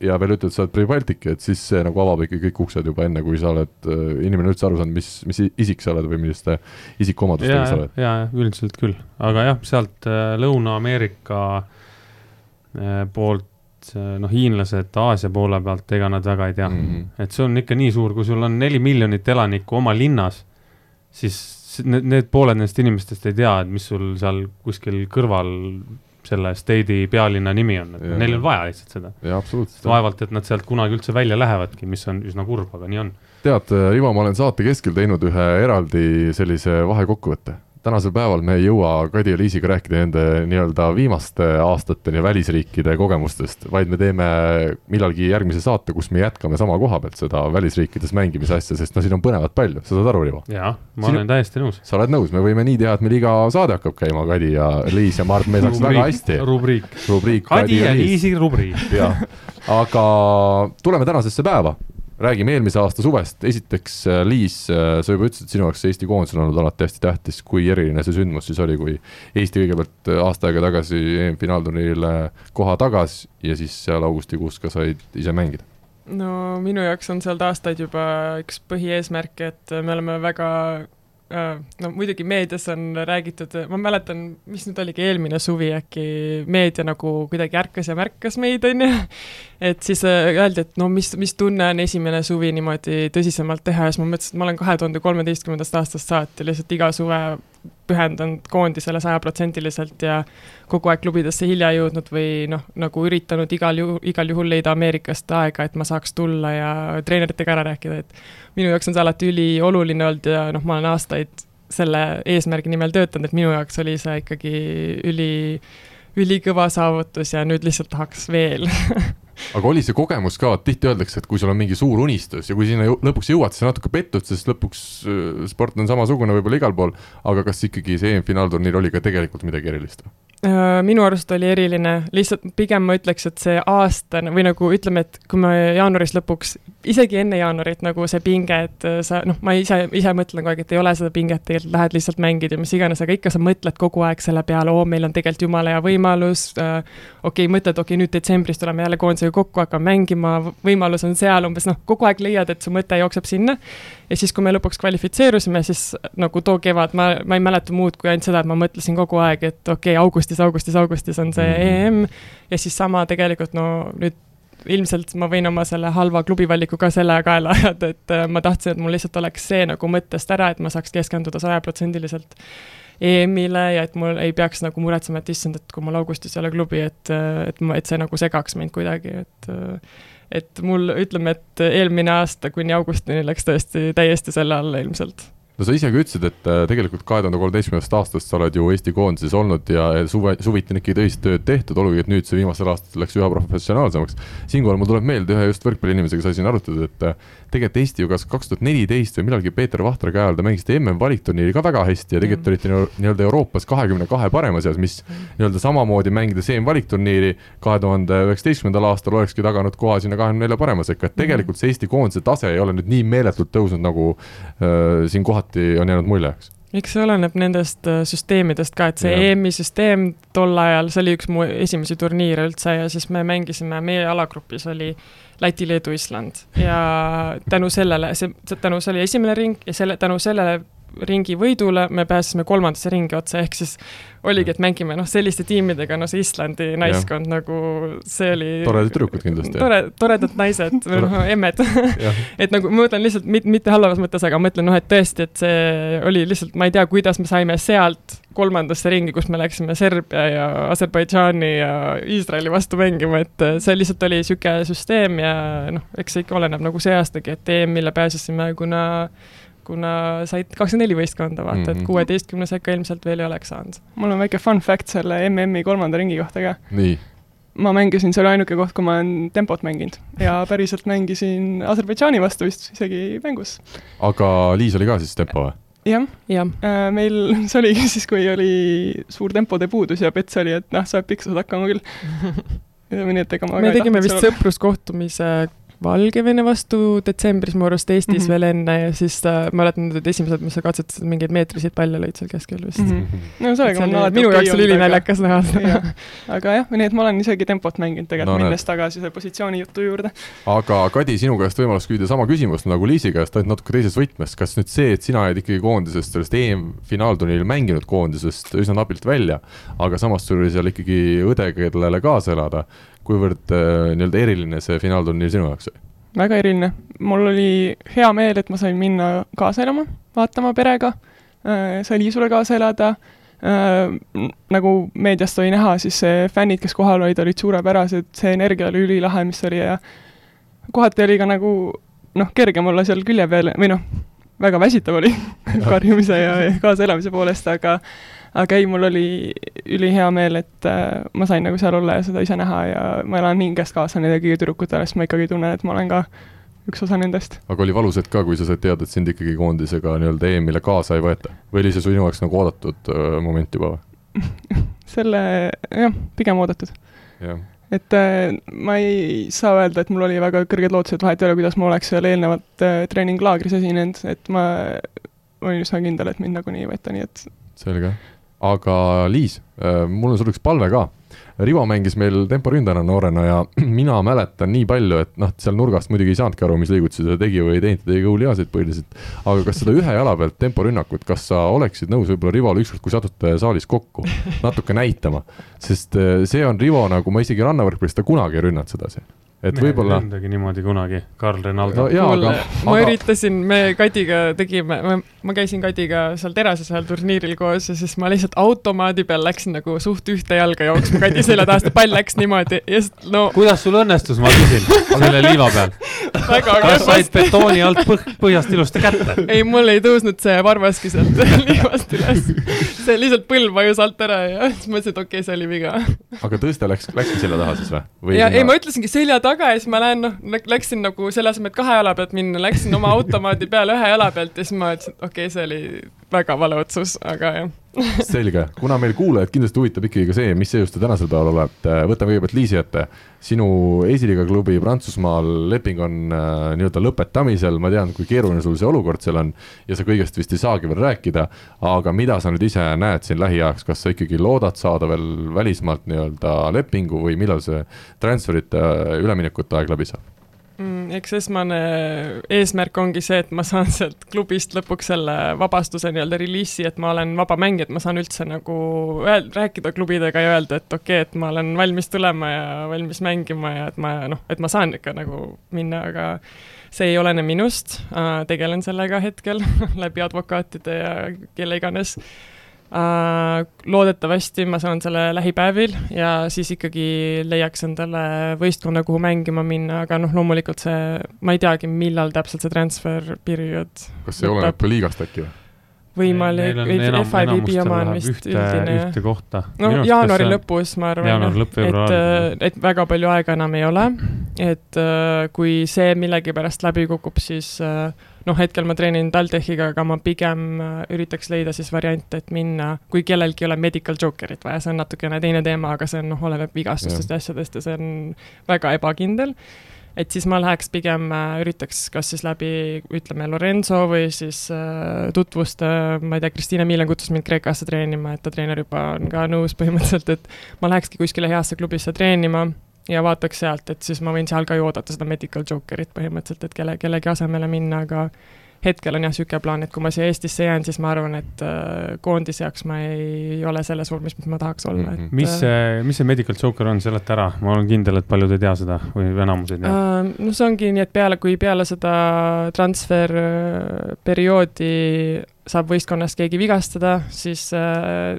ja veel ütled, sa oled Pribaltiki, et siis see nagu avab ikkagi kõik uksed juba enne, kui sa oled, äh, inimene üldse aru saanud, mis, mis isik sa oled või milliste isikuomadustega sa oled.
jaa, üldiselt küll, aga jah, sealt äh, Lõuna-Ameerika äh, poolt noh, hiinlased Aasia poole pealt, ega nad väga ei tea mm. -hmm. et see on ikka nii suur, kui sul on neli miljonit elanikku oma linnas, siis need, need pooled nendest inimestest ei tea, et mis sul seal kuskil kõrval selle state'i pealinna nimi on, et ja. neil on vaja lihtsalt seda. vaevalt, et nad sealt kunagi üldse välja lähevadki, mis on üsna kurb, aga nii on.
tead, Ivo, ma olen saate keskel teinud ühe eraldi sellise vahekokkuvõtte tänasel päeval me ei jõua Kadi ja Liisiga rääkida nende nii-öelda viimaste aastate ja välisriikide kogemustest, vaid me teeme millalgi järgmise saate, kus me jätkame sama koha pealt seda välisriikides mängimise asja, sest no siin on põnevat palju, sa saad aru, Rivo?
jaa, ma siin... olen täiesti nõus.
sa oled nõus, me võime nii teha, et meil iga saade hakkab käima Kadi ja Liis ja ma arvan, et meil saaks väga hästi.
rubriik.
rubriik.
Kadi ja Liisi rubriik.
jah, aga tuleme tänasesse päeva räägime eelmise aasta suvest, esiteks äh, Liis, äh, sa juba ütlesid, sinu jaoks Eesti koondis on olnud alati hästi tähtis, kui eriline see sündmus siis oli, kui Eesti kõigepealt äh, aasta aega tagasi EM-finaalturniirile koha tagas ja siis seal augustikuus ka said ise mängida?
no minu jaoks on sealt aastaid juba üks põhieesmärke, et me oleme väga no muidugi meedias on räägitud, ma mäletan, mis nüüd oligi eelmine suvi äkki, meedia nagu kuidagi ärkas ja märkas meid, on ju, et siis äh, öeldi, et no mis, mis tunne on esimene suvi niimoodi tõsisemalt teha ja siis ma mõtlesin, et ma olen kahe tuhande kolmeteistkümnendast aastast saati lihtsalt iga suve pühendanud koondisele sajaprotsendiliselt ja kogu aeg klubidesse hilja jõudnud või noh, nagu üritanud igal juhul, igal juhul leida Ameerikast aega, et ma saaks tulla ja treeneritega ära rääkida, et minu jaoks on see alati ülioluline olnud ja noh, ma olen aastaid selle eesmärgi nimel töötanud, et minu jaoks oli see ikkagi üli ülikõva saavutus ja nüüd lihtsalt tahaks veel
aga oli see kogemus ka, tihti öeldakse, et kui sul on mingi suur unistus ja kui sinna lõpuks jõuad, siis natuke pettud, sest lõpuks äh, sport on samasugune võib-olla igal pool, aga kas ikkagi see EM-finaalturniir oli ka tegelikult midagi erilist?
Äh, minu arust oli eriline, lihtsalt pigem ma ütleks, et see aasta või nagu ütleme, et kui me jaanuaris lõpuks, isegi enne jaanuarit nagu see pinge, et äh, sa noh, ma ise, ise mõtlen kogu aeg, et ei ole seda pinget, tegelikult lähed lihtsalt mängid ja mis iganes, aga ikka sa mõtled kogu aeg selle peale, oo, meil on tegelikult jumala hea võimalus äh,, okei okay,, mõtled, okei okay,, nüüd detsembris tuleme jälle koondisega kokku, hakkame mängima, võimalus on seal umbes noh, kogu aeg leiad, et su mõte jookseb sinna. Ja siis, kui me lõpuks kvalifitseerusime, siis nagu too kevad ma, ma ei mäleta muud kui ainult seda, et ma mõtlesin kogu aeg, et okei okay,, augustis, augustis, augustis on see mm -hmm. EM ja siis sama tegelikult no nüüd ilmselt ma võin oma selle halva klubivaliku ka selle kaela ajada, et äh, ma tahtsin, et mul lihtsalt oleks see nagu mõttest ära, et ma saaks keskenduda sajaprotsendiliselt EM-ile ja et mul ei peaks nagu muretsema, et issand, et kui mul augustis ei ole klubi, et, et ma, et see nagu segaks mind kuidagi, et et mul, ütleme, et eelmine aasta kuni augustini läks tõesti täiesti selle alla ilmselt
no sa ise ka ütlesid, et äh, tegelikult kahe tuhande kolmeteistkümnendast aastast sa oled ju Eesti koondises olnud ja suve, suviti on ikkagi tõsist tööd tehtud, olgugi et nüüd see viimastel aastatel läks üha professionaalsemaks. siinkohal mul tuleb meelde ühe just võrkpalliinimesega sai siin arutatud, et äh, tegelikult Eesti ju kas kaks tuhat neliteist või millalgi Peeter Vahtra käe all te mängisite MM-valikturniiri ka väga hästi ja tegelikult olite nii-öelda Euroopas kahekümne kahe parema seas, mis nii-öelda samamoodi mängides EM-valikturniiri kahe tuhande üheksateistkümnendal aastal olekski taganud koha sinna kahekümne nelja parema sekka, et tegelikult see Eesti koondise tase ei ole nüüd nii meeletult tõusnud, nagu äh, siin kohati on jäänud mulje, eks.
Eks see oleneb nendest äh, süsteemidest ka, et see EM-i süsteem tol ajal, see oli üks mu esimesi turniire üldse ja siis me mängisime, meie alagrupis oli Läti, Leedu, Island. Ja tänu sellele, see, tänu, see oli esimene ring ja selle, tänu sellele ringi võidule me pääsesime kolmandasse ringi otsa, ehk siis oligi, et mängime noh, selliste tiimidega, no see Islandi naiskond ja. nagu, see oli
toredad tüdrukud kindlasti.
tore, toredad naised või noh, emmed et nagu ma mõtlen lihtsalt mit, mitte halvas mõttes, aga mõtlen noh, et tõesti, et see oli lihtsalt, ma ei tea, kuidas me saime sealt kolmandasse ringi, kus me läksime Serbia ja Aserbaidžaani ja Iisraeli vastu mängima, et see lihtsalt oli niisugune süsteem ja noh, eks see ikka oleneb nagu see aastagi, et EM-ile pääsesime, kuna kuna said kakskümmend neli võistkonda, vaata mm, -hmm. et mhm. kuueteistkümnes ikka ilmselt veel ei oleks saanud.
mul on väike fun fact selle MM-i kolmanda ringi kohta ka.
nii?
ma mängisin, see oli ainuke koht, kui ma olen tempot mänginud ja päriselt mängisin Aserbaidžaani vastu vist isegi mängus.
aga Liis oli ka siis tempo või?
jah
ja.
Äh,, meil, see oligi siis, kui oli suur tempode puudus ja Pets oli, et noh, sa pead pikkused hakkama küll nii, et ega ma
me tegime vist sõpruskohtumise Valgevene vastu detsembris mu arust Eestis mm -hmm. veel enne ja siis äh, mäletan need esimesed, mis sa katsetasid, mingeid meetriseid palle lõid seal keskel vist mm.
-hmm. no sellega on
alati minu jaoks oli ülinaljakas näha
seda. aga jah, nii et ma olen isegi tempot mänginud tegelikult no,, minnes tagasi selle positsiooni jutu juurde.
aga Kadi, sinu käest võimalus küsida sama küsimust nagu Liisi käest, ainult natuke teises võtmes, kas nüüd see, et sina jäid ikkagi koondisest, sellest EM-finaalturniiril mänginud koondisest üsna napilt välja, aga samas sul oli seal ikkagi õde, kellele kaasa elada kuivõrd äh, nii-öelda eriline see finaalturniir sinu jaoks oli?
väga eriline, mul oli hea meel, et ma sain minna kaasa elama, vaatama perega. Äh,, sain Liisule kaasa elada. Äh,, nagu meediast oli näha, siis fännid, kes kohal olid, olid suurepärased, see energia oli ülilahe, mis oli ja kohati oli ka nagu noh, kergem olla seal külje peal või noh, väga väsitav oli karjumise ja kaaselamise poolest, aga aga ei, mul oli ülihea meel, et äh, ma sain nagu seal olla ja seda ise näha ja ma elan hingest kaasa nende kõigi tüdrukutele, sest ma ikkagi tunnen, et ma olen ka üks osa nendest.
aga oli valus hetk ka, kui sa said teada, et sind ikkagi koondisega nii-öelda EM-ile kaasa ei võeta või oli see sinu jaoks nagu oodatud äh, moment juba või
selle, jah, pigem oodatud. et äh, ma ei saa öelda, et mul oli väga kõrged lootused, vahet ei ole, kuidas ma oleks seal eelnevalt äh, treeninglaagris esinenud, et ma olin üsna kindel, et mind nagunii ei võeta, nii et
selge aga Liis, äh, mul on sulle üks palve ka. Rivo mängis meil temporündajana noorena ja mina mäletan nii palju, et noh, seal nurgast muidugi ei saanudki aru, mis liigutusi ta tegi või ei teinud, ta tegi õulihaseid põhiliselt. aga kas seda ühe jala pealt temporünnakut, kas sa oleksid nõus võib-olla Rivole ükskord, kui satute saalis kokku, natuke näitama? sest äh, see on Rivo nagu, ma isegi rannavõrkpallis ta kunagi ei rünnanud sedasi et võib-olla.
ründagi niimoodi kunagi, Karl Renaldo
no,. kuule,
ma aga... üritasin, me Kadiga tegime, ma käisin Kadiga seal terases ühel turniiril koos ja siis ma lihtsalt automaadi peal läksin nagu suht ühte jalga jooksma Kadi selja taha, sest pall läks niimoodi ja siis no.
kuidas sul õnnestus, ma küsin, selle liiva peal? kas said betooni alt põh-, põhjast ilusti kätte?
ei, mul ei tõusnud see varvaski sealt liivast üles. see lihtsalt põlv vajus alt ära ja siis mõtlesin, et okei okay,, see oli viga.
aga tõste läks, läkski selja taha siis või?
ja ei, ma ütlesingi selja taga ja siis ma lähen noh, läksin nagu selle asemel, et kahe jala pealt minna, läksin oma automaadi peale ühe jala pealt ja siis ma ütlesin, et okei okay,, see oli väga vale otsus, aga jah.
Selge, kuna meil kuulajaid kindlasti huvitab ikkagi ka see, mis seis te tänasel päeval olete, võtame kõigepealt Liisi ette. Sinu esiliiga klubi Prantsusmaal leping on äh, nii-öelda lõpetamisel, ma tean, kui keeruline sul see olukord seal on ja sa kõigest vist ei saagi veel rääkida, aga mida sa nüüd ise näed siin lähiajaks, kas sa ikkagi loodad saada veel välismaalt nii-öelda lepingu või millal see transferite äh, üleminekute aeg läbi saab?
Mm,? eks esmane eesmärk ongi see, et ma saan sealt klubist lõpuks selle vabastuse nii-öelda reliisi, et ma olen vaba mängija, et ma saan üldse nagu öel-, rääkida klubidega ja öelda, et okei okay,, et ma olen valmis tulema ja valmis mängima ja et ma noh, et ma saan ikka nagu minna, aga see ei olene minust, tegelen sellega hetkel läbi advokaatide ja kelle iganes Äh, loodetavasti ma saan selle lähipäevil ja siis ikkagi leiaks endale võistkonna, kuhu mängima minna, aga noh, loomulikult see, ma ei teagi, millal täpselt see transfer periood
kas see oleneb ka liigast äkki või?
võimalik, FIVB oma on vist
ühte, üldine. ühte kohta.
no Minust jaanuari lõpus, ma arvan, et, äh, et väga palju aega enam ei ole, et äh, kui see millegipärast läbi kukub, siis äh, noh, hetkel ma treenin TalTechiga, aga ma pigem üritaks leida siis variante, et minna, kui kellelgi ei ole medical joker'it vaja, see on natukene teine teema, aga see on noh, oleneb vigastustest ja asjadest ja see on väga ebakindel. Et siis ma läheks pigem äh,, üritaks kas siis läbi, ütleme, Lorenzo või siis äh, tutvust äh,, ma ei tea, Kristiina Miilen kutsus mind Kreekasse treenima, et ta treener juba on ka nõus põhimõtteliselt, et ma lähekski kuskile heasse klubisse treenima ja vaataks sealt, et siis ma võin seal ka ju oodata seda medical joker'it põhimõtteliselt, et kelle, kellegi asemele minna, aga hetkel on jah, niisugune plaan, et kui ma siia Eestisse jään, siis ma arvan, et äh, koondise jaoks ma ei ole selles vormis, mis ma tahaks olla mm, -hmm.
et mis äh, see, mis see medical joker on, seleta ära, ma olen kindel, et paljud ei tea seda või enamus ei tea
uh,. no see ongi nii, et peale, kui peale seda transfer äh, perioodi saab võistkonnast keegi vigastada, siis uh,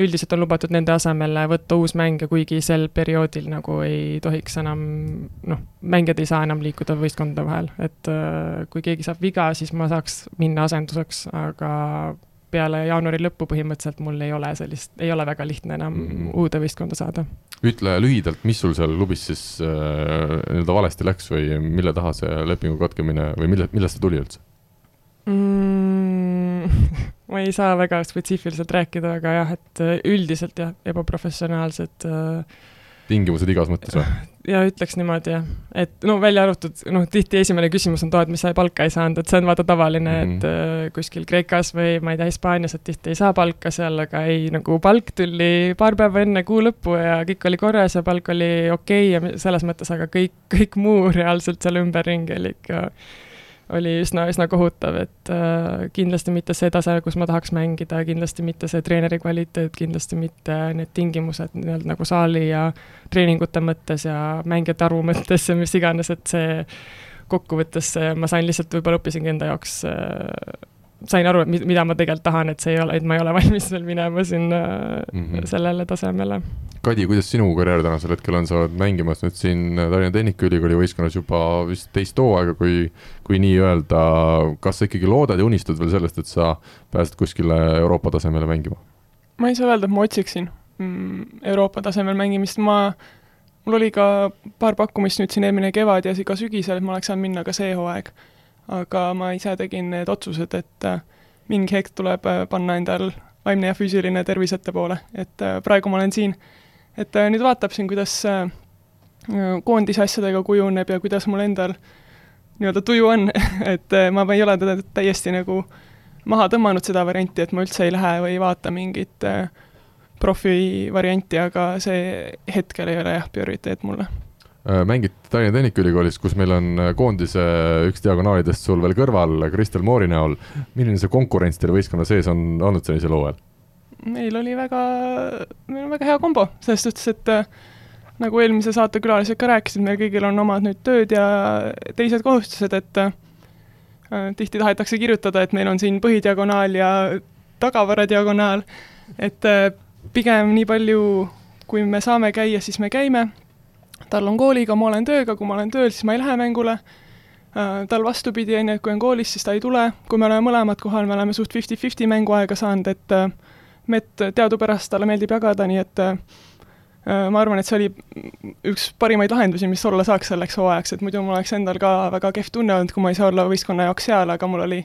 üldiselt on lubatud nende asemele võtta uus mängija, kuigi sel perioodil nagu ei tohiks enam noh, mängijad ei saa enam liikuda võistkondade vahel, et äh, kui keegi saab viga, siis ma saaks minna asenduseks, aga peale jaanuari lõppu põhimõtteliselt mul ei ole sellist, ei ole väga lihtne enam mm uude võistkonda saada.
ütle lühidalt, mis sul seal klubis siis äh, nii-öelda valesti läks või mille taha see lepingu katkemine või mille, millest see tuli üldse
mm,? ma ei saa väga spetsiifiliselt rääkida, aga jah, et äh, üldiselt jah, ebaprofessionaalsed äh,
tingimused igas mõttes või?
ja ütleks niimoodi jah, et no välja arvatud, noh, tihti esimene küsimus on too, et mis sa palka ei saanud, et see on vaata tavaline mm, -hmm. et uh, kuskil Kreekas või ma ei tea, Hispaanias, et tihti ei saa palka seal, aga ei, nagu palk tuli paar päeva enne kuu lõppu ja kõik oli korras ja palk oli okei okay ja selles mõttes, aga kõik, kõik muu reaalselt seal ümberringi oli ikka oli üsna, üsna kohutav, et äh, kindlasti mitte see tase, kus ma tahaks mängida, kindlasti mitte see treeneri kvaliteet, kindlasti mitte need tingimused nii-öelda nagu saali ja treeningute mõttes ja mängijate arvu mõttes ja mis iganes, et see kokkuvõttes ma sain lihtsalt, võib-olla õppisingi enda jaoks äh, sain aru, et mida ma tegelikult tahan, et see ei ole, et ma ei ole valmis veel minema sinna mm -hmm. sellele tasemele.
Kadi, kuidas sinu karjäär tänasel hetkel on, sa oled mängimas nüüd siin Tallinna Tehnikaülikooli võistkonnas juba vist teist hooaega, kui, kui nii-öelda, kas sa ikkagi loodad ja unistad veel sellest, et sa pääsed kuskile Euroopa tasemele mängima?
ma ei saa öelda, et ma otsiksin mm, Euroopa tasemel mängimist, ma, mul oli ka paar pakkumist nüüd siin eelmine kevad ja ka sügisel, et ma oleks saanud minna ka see hooaeg aga ma ise tegin need otsused, et äh, mingi hetk tuleb äh, panna endal vaimne ja füüsiline tervis ettepoole, et äh, praegu ma olen siin. et nüüd vaatab siin, kuidas koondise asjadega kujuneb ja kuidas mul endal nii-öelda tuju on. Et ma ei ole teda täiesti nagu maha tõmmanud seda varianti, et ma üldse ei lähe või ei vaata mingit profi varianti, aga see hetkel ei ole jah, prioriteet mulle
Äh, mängid Tallinna Tehnikaülikoolis, kus meil on äh, koondise üks diagonaalidest sul veel kõrval Kristel Moori näol. milline see konkurents teil võistkonna sees on olnud sellisel hooajal?
meil oli väga, meil on väga hea kombo, selles suhtes, et äh, nagu eelmise saatekülalised ka rääkisid, meil kõigil on omad nüüd tööd ja teised kohustused, et äh, tihti tahetakse kirjutada, et meil on siin põhidiagonaal ja tagavaradiagonaal, et äh, pigem nii palju, kui me saame käia, siis me käime, tal on kooliga, ma olen tööga, kui ma olen tööl, siis ma ei lähe mängule. Äh,, tal vastupidi, on ju, et kui on koolis, siis ta ei tule, kui me oleme mõlemad kohal, me oleme suht fifty-fifty mänguaega saanud, et äh, mett teadupärast talle meeldib jagada, nii et äh, ma arvan, et see oli üks parimaid lahendusi, mis olla saaks selleks hooajaks, et muidu mul oleks endal ka väga kehv tunne olnud, kui ma ei saa olla võistkonna jaoks seal, aga mul oli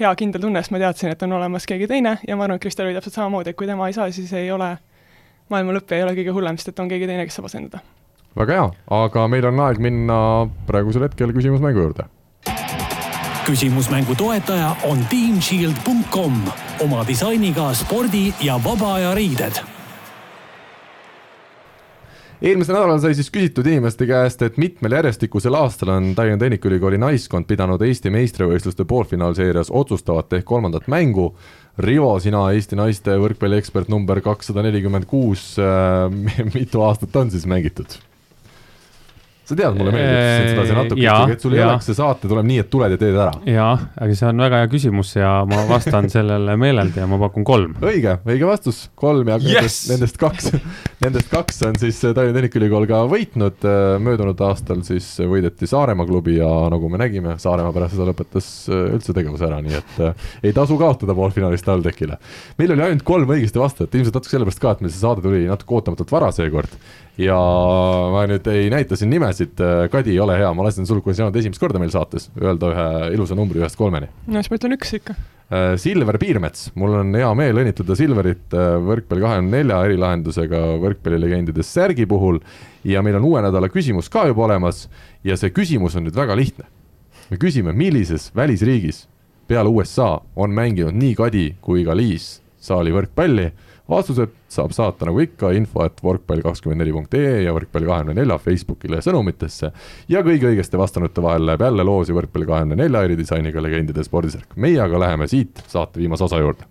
hea kindel tunne, sest ma teadsin, et on olemas keegi teine. Ja ma arvan, et Kristel oli täpselt samamoodi, et kui tema ei saa, siis ei ole maailma lõpp ei ole kõige hullem, sest et on keegi teine, kes saab asendada.
Väga hea, aga meil on aeg minna praegusel hetkel küsimusmängu juurde.
küsimusmängu toetaja on teamshield.com oma disainiga spordi ja vaba aja riided
eelmisel nädalal sai siis küsitud inimeste käest, et mitmel järjestikusel aastal on Tallinna Tehnikaülikooli naiskond pidanud Eesti meistrivõistluste poolfinaalseerias otsustavat ehk kolmandat mängu. Rivo, sina Eesti naiste võrkpalliekspert number kakssada nelikümmend kuus, mitu aastat on siis mängitud? Sa tead, mulle meeldib sind sedasi natuke ikkagi, et sul ei oleks see saate tuleb nii, et tuled ja teed ära.
jaa, aga see on väga hea küsimus ja ma vastan sellele meeleldi ja ma pakun kolm.
õige, õige vastus, kolm ja yes! nendest, kaks, nendest kaks on siis Tallinna Tehnikaülikool ka võitnud. möödunud aastal siis võideti Saaremaa klubi ja nagu me nägime, Saaremaa pärast seda lõpetas üldse tegevuse ära, nii et äh, ei tasu kaotada poolfinaalis TalTechile. meil oli ainult kolm õigesti vastajat, ilmselt natuke sellepärast ka, et meil see saade tuli natuke ootamatult vara seekord ja ma nüüd ei näita siin nimesid, Kadi, ole hea, ma lasen sul, kui sa oled esimest korda meil saates, öelda ühe ilusa numbri ühest kolmeni.
no siis ma ütlen üks ikka.
Äh, Silver Piirmets, mul on hea meel õnnitleda Silverit äh, võrkpalli kahekümne nelja erilahendusega võrkpallilegendidest särgi puhul ja meil on uue nädala küsimus ka juba olemas ja see küsimus on nüüd väga lihtne. me küsime, millises välisriigis peale USA on mänginud nii Kadi kui ka Liis saali võrkpalli vastused saab saata nagu ikka info et võrkpall kakskümmend neli punkt ee ja võrkpalli kahekümne nelja Facebookile sõnumitesse. ja kõige õigesti vastanute vahel läheb jälle loosi võrkpalli kahekümne nelja eridisainiga legendide spordisärk. meie aga läheme siit saate viimase osa juurde.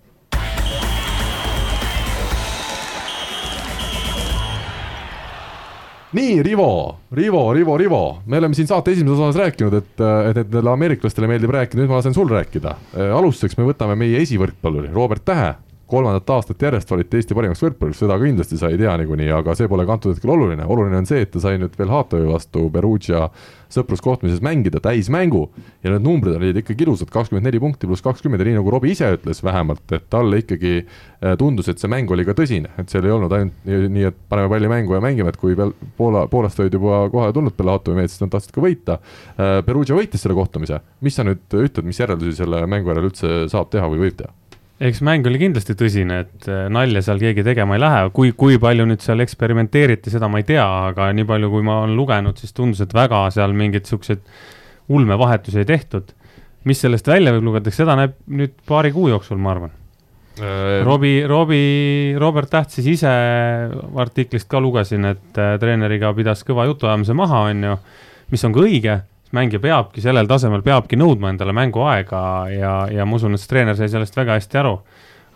nii, Rivo, Rivo, Rivo, Rivo, me oleme siin saate esimeses osas rääkinud, et, et nendele ameeriklastele meeldib rääkida, nüüd ma lasen sul rääkida. alustuseks me võtame meie esivõrkpalluri Robert Tähe kolmandat aastat järjest valiti Eesti parimaks võrkpalliks, seda kindlasti sa ei tea niikuinii, aga see pole ka antud hetkel oluline, oluline on see, et ta sai nüüd veel Haatovi vastu Perugia sõpruskohtumises mängida täismängu ja need numbrid olid ikkagi ilusad, kakskümmend neli punkti pluss kakskümmend ja nii nagu Robbie ise ütles vähemalt, et talle ikkagi äh, tundus, et see mäng oli ka tõsine, et seal ei olnud ainult nii, nii, et paneme palli mängu ja mängime, et kui peal Poola, Poolast olid juba kohale tulnud peale Haatovi mehed, siis nad tahtsid ka võita. Äh, Perugia võitis selle kohtumise, mis sa nüüd ütled, mis järeldusi selle mängu järel üldse saab teha või võib teha?
Eks mäng oli kindlasti tõsine, et äh, nalja seal keegi tegema ei lähe, kui, kui palju nüüd seal eksperimenteeriti, seda ma ei tea, aga nii palju, kui ma olen lugenud, siis tundus, et väga seal mingeid siukseid ulmevahetusi ei tehtud. mis sellest välja võib lugeda, seda näeb nüüd paari kuu jooksul, ma arvan äh,. Robbie, Robbie, Robert Täht siis ise artiklist ka lugesin, et äh, treeneriga pidas kõva jutuajamise maha, on ju, mis on ka õige mängija peabki sellel tasemel, peabki nõudma endale mänguaega ja, ja ma usun, et see treener sai sellest väga hästi aru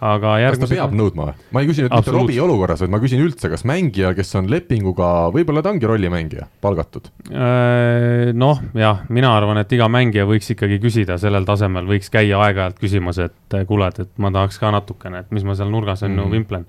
aga järgmise.
kas ta peab nõudma või? ma ei küsi nüüd mitte Robbie olukorras, vaid ma küsin üldse, kas mängija, kes on lepinguga, võib-olla ta ongi rollimängija, palgatud?
Äh, noh, jah, mina arvan, et iga mängija võiks ikkagi küsida sellel tasemel, võiks käia aeg-ajalt küsimas, et kuule, et, et ma tahaks ka natukene, et mis ma seal nurgas on ju mm. vimplen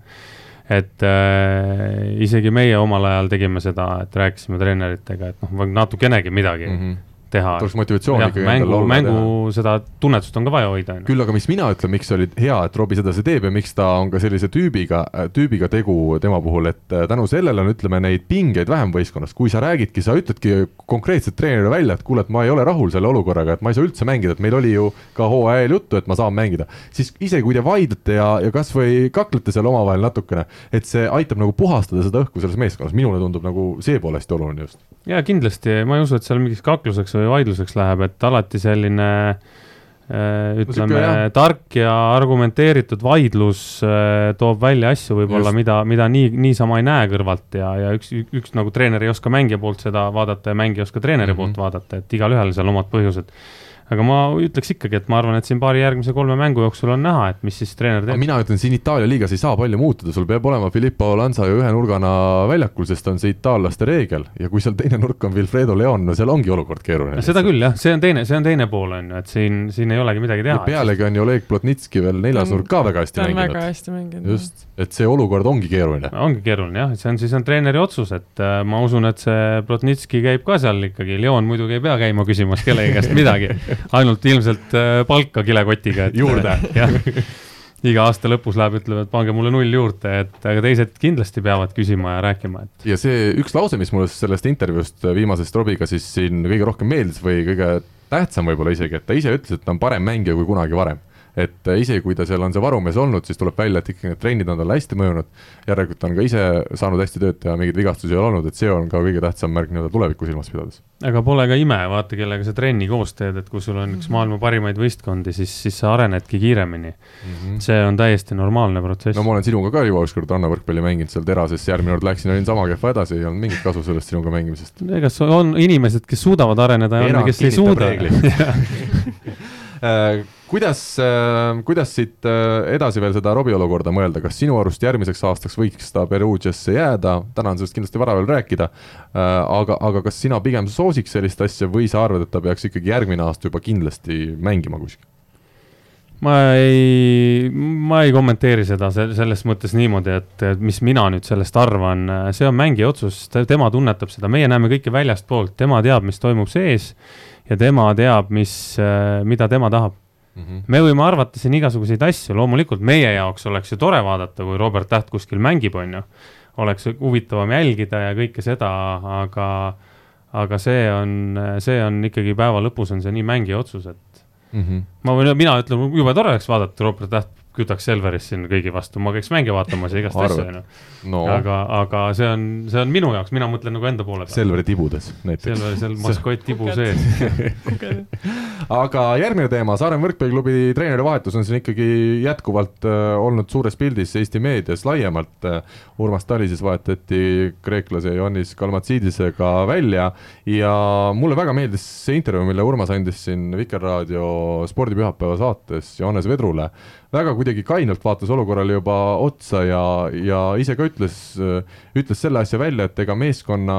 et äh, isegi meie omal ajal tegime seda, et rääkisime treeneritega, et noh, natukenegi midagi mm. -hmm teha.
tuleks motivatsiooni ikkagi
mängu, mängu teha. seda tunnetust on ka vaja hoida.
küll aga mis mina ütlen, miks oli hea, et Robbie sedasi teeb ja miks ta on ka sellise tüübiga, tüübiga tegu tema puhul, et äh, tänu sellele on, ütleme, neid pingeid vähem võistkonnas, kui sa räägidki, sa ütledki konkreetselt treenerile välja, et kuule, et ma ei ole rahul selle olukorraga, et ma ei saa üldse mängida, et meil oli ju ka hooajal juttu, et ma saan mängida, siis isegi kui te vaidlete ja, ja kasvõi kaklete seal omavahel natukene, et see aitab nagu puhastada seda õhku selles meeskonnas, minule tundub nagu see pool hästi oluline just.
jaa, kindlasti, ma ei usu, et seal mingiks kakluseks või või vaidluseks läheb, et alati selline äh, ütleme tark ja argumenteeritud vaidlus äh, toob välja asju võib-olla, mida, mida nii, niisama ei näe kõrvalt ja, ja üks, üks nagu treener ei oska mängija poolt seda vaadata ja mängija ei oska treeneri mm -hmm. poolt vaadata, et igalühel seal omad põhjused. Aga ma ütleks ikkagi, et ma arvan, et siin paari järgmise kolme mängu jooksul on näha, et mis siis treener teeb.
mina ütlen, siin Itaalia liigas ei saa palju muutuda, sul peab olema Filippo Lanza ju ühe nurgana väljakul, sest on see itaallaste reegel ja kui seal teine nurk on Wilfredo Leon, no seal ongi olukord keeruline.
seda küll jah, see on teine, see on teine pool on ju, et siin, siin ei olegi midagi teha.
pealegi on ju Oleg Plotnitski veel neljas nurk ka väga hästi mänginud.
väga hästi mänginud.
just, et see olukord ongi keeruline.
ongi keeruline jah, see on, siis on treeneri otsus, et äh, ma usun, et see Plotnitski käib ka seal ikkagi, Leon muidugi ei pea käima küsimas kellegi käest midagi ainult ilmselt äh, palka kilekotiga.
juurde
iga aasta lõpus läheb, ütleb, et pange mulle null juurde, et aga teised kindlasti peavad küsima ja rääkima, et.
ja see üks lause, mis mulle sellest intervjuust viimasest Robiga siis siin kõige rohkem meeldis või kõige tähtsam võib-olla isegi, et ta ise ütles, et ta on parem mängija kui kunagi varem et äh, isegi kui ta seal on see varumees olnud, siis tuleb välja, et ikkagi need trennid on talle hästi mõjunud. järelikult on ka ise saanud hästi tööd teha, mingeid vigastusi ei ole olnud, et see on ka kõige tähtsam märk nii-öelda tulevikku silmas pidades.
aga pole ka ime, vaata, kellega sa trenni koos teed, et kui sul on üks maailma parimaid võistkondi, siis, siis sa arenedki kiiremini mm. -hmm. see on täiesti normaalne protsess.
no ma olen sinuga ka juba ükskord rannavõrkpalli mänginud seal terases, järgmine kord läksin, olin sama kehva edasi, ei olnud mingit kasu sellest sinuga mängimisest.
ega on inimesed, kes suudavad areneda ja on, kes ei suuda
kuidas, äh, kuidas siit äh, edasi veel seda Robbie olukorda mõelda, kas sinu arust järgmiseks aastaks võiks ta Perugiasse jääda, täna on sellest kindlasti vara veel rääkida, aga, aga kas sina pigem soosiks sellist asja või sa arvad, et ta peaks ikkagi järgmine aasta juba kindlasti mängima kuskil?
ma ei, ma ei kommenteeri seda selles mõttes niimoodi, et mis mina nüüd sellest arvan, see on mängija otsus, tema tunnetab seda, meie näeme kõike väljastpoolt, tema teab, mis toimub sees ja tema teab, mis, äh, mida tema tahab mm. -hmm. me võime arvata siin igasuguseid asju, loomulikult meie jaoks oleks ju tore vaadata, kui Robert Täht kuskil mängib, on ju. oleks huvitavam jälgida ja kõike seda, aga, aga see on, see on ikkagi päeva lõpus on see nii mängija otsus, et mm. -hmm. ma võin, mina ütlen, jube tore oleks vaadata Robert Täht kütaks Selverist siin kõigi vastu, ma käiks mänge vaatamas ja igast asja, onju. No. aga, aga see on, see on minu jaoks, mina mõtlen nagu enda poole pealt.
Selveri tibudes näiteks.
Selveri, seal maskott tibu sees
aga järgmine teema, Saaremaa võrkpalliklubi treeneri vahetus on siin ikkagi jätkuvalt äh, olnud suures pildis Eesti meedias laiemalt äh,. Urmas Tali siis vahetati kreeklase Ioannis Kalmatsidisega välja ja mulle väga meeldis see intervjuu, mille Urmas andis siin Vikerraadio spordipühapäeva saates Johannes Vedrule väga kuidagi kainelt vaatas olukorrale juba otsa ja, ja ise ka ütles, ütles selle asja välja, et ega meeskonna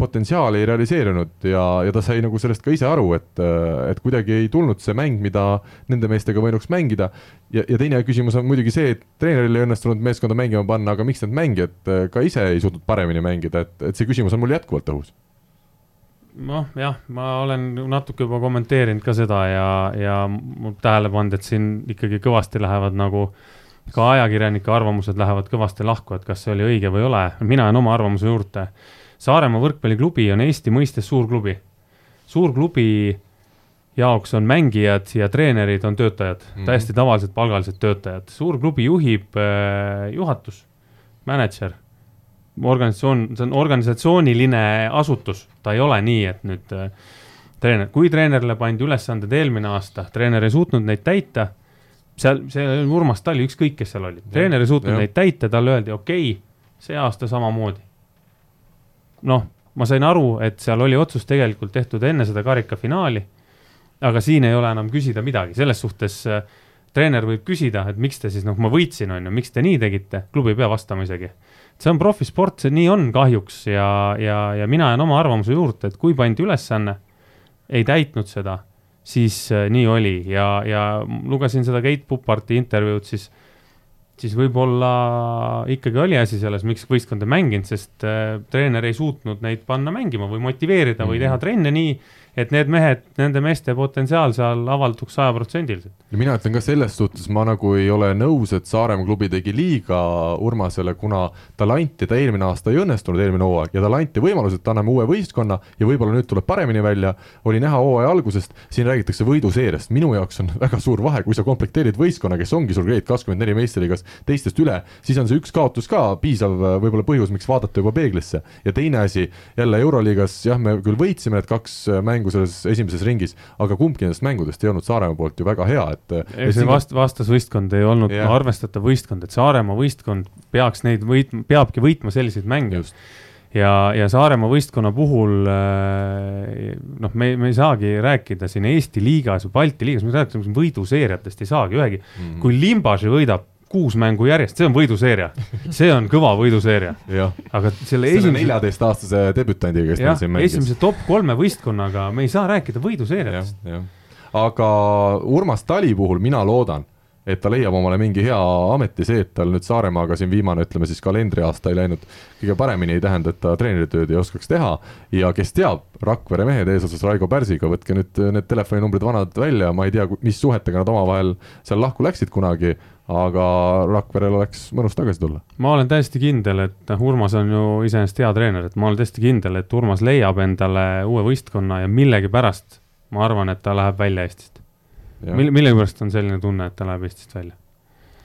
potentsiaal ei realiseerunud ja, ja ta sai nagu sellest ka ise aru, et, et kuidagi ei tulnud see mäng, mida nende meestega võinuks mängida. ja, ja teine küsimus on muidugi see, et treeneril ei õnnestunud meeskonda mängima panna, aga miks need mängijad ka ise ei suutnud paremini mängida, et, et see küsimus on mul jätkuvalt õhus
noh, jah, ma olen natuke juba kommenteerinud ka seda ja, ja mul tähele pannud, et siin ikkagi kõvasti lähevad nagu ka ajakirjanike arvamused lähevad kõvasti lahku, et kas see oli õige või ei ole, mina jään oma arvamuse juurde. Saaremaa võrkpalliklubi on Eesti mõistes suur klubi. suur klubi jaoks on mängijad ja treenerid on töötajad mm, -hmm. täiesti tavalised palgalised töötajad, suur klubi juhib äh, juhatus, mänedžer organisatsioon, see on organisatsiooniline asutus, ta ei ole nii, et nüüd äh, treener, kui treenerile pandi ülesanded eelmine aasta, treener ei suutnud neid täita, seal, see oli Urmas Tali, ükskõik, kes seal oli, treener ei suutnud ja. neid täita, talle öeldi, okei okay,, see aasta samamoodi. noh, ma sain aru, et seal oli otsus tegelikult tehtud enne seda karikafinaali, aga siin ei ole enam küsida midagi, selles suhtes äh, treener võib küsida, et miks te siis, noh, ma võitsin, on ju, miks te nii tegite, klubi ei pea vastama isegi see on profisport, see nii on kahjuks ja, ja, ja mina jään oma arvamuse juurde, et kui pandi ülesanne, ei täitnud seda, siis äh, nii oli ja, ja lugesin seda Keit Puparti intervjuud, siis siis võib-olla ikkagi oli asi selles, miks võistkond ei mänginud, sest äh, treener ei suutnud neid panna mängima või motiveerida mm -hmm. või teha trenne nii, et need mehed, nende meeste potentsiaal seal avalduks sajaprotsendiliselt.
ja mina ütlen ka selles suhtes, ma nagu ei ole nõus, et Saaremaa klubi tegi liiga Urmasele, kuna talle anti, ta eelmine aasta ei õnnestunud, eelmine hooaeg, ja talle anti võimalus, et anname uue võistkonna ja võib-olla nüüd tuleb paremini välja, oli näha hooaja algusest, siin räägitakse võiduseeriast, minu jaoks on väga suur vahe, kui sa komplekteerid võistkonna, kes ongi sul Grade kakskümmend neli meistriliigas teistest üle, siis on see üks kaotus ka piisav võib-olla põhjus, miks vaadata juba peeglisse. ja teine asi, jälle Euroliigas jah, me küll võitsime need kaks mängu, mängu selles esimeses ringis, aga kumbki nendest mängudest ei olnud Saaremaa poolt ju väga hea, et
ei, see vast-, vastasvõistkond ei olnud arvestatav võistkond, et Saaremaa võistkond peaks neid võit-, peabki võitma selliseid mänge. ja, ja Saaremaa võistkonna puhul noh, me, me ei saagi rääkida siin Eesti liigas või Balti liigas, me räägime võiduseeriatest ei saagi ühegi mm. -hmm. kui Limbaži võidab kuus mängu järjest, see on võiduseeria, see on kõva võiduseeria. aga selle
esimese. neljateistaastase debütandiga, kes
meil siin mängis. esimese top kolme võistkonnaga me ei saa rääkida võiduseeriatest.
aga Urmas Tali puhul mina loodan et ta leiab omale mingi hea ameti, see, et tal nüüd Saaremaaga siin viimane, ütleme siis kalendriaasta ei läinud kõige paremini, ei tähenda, et ta treeneritööd ei oskaks teha. ja kes teab, Rakvere mehed eesotsas Raigo Pärsiga, võtke nüüd need telefoninumbrid vanad välja, ma ei tea, mis suhetega nad omavahel seal lahku läksid kunagi, aga Rakverel oleks mõnus tagasi tulla.
ma olen täiesti kindel, et noh, Urmas on ju iseenesest hea treener, et ma olen täiesti kindel, et Urmas leiab endale uue võistkonna ja millegipärast ma arvan, et ta läheb välja Eestist mille, millegipärast on selline tunne, et ta läheb Eestist välja?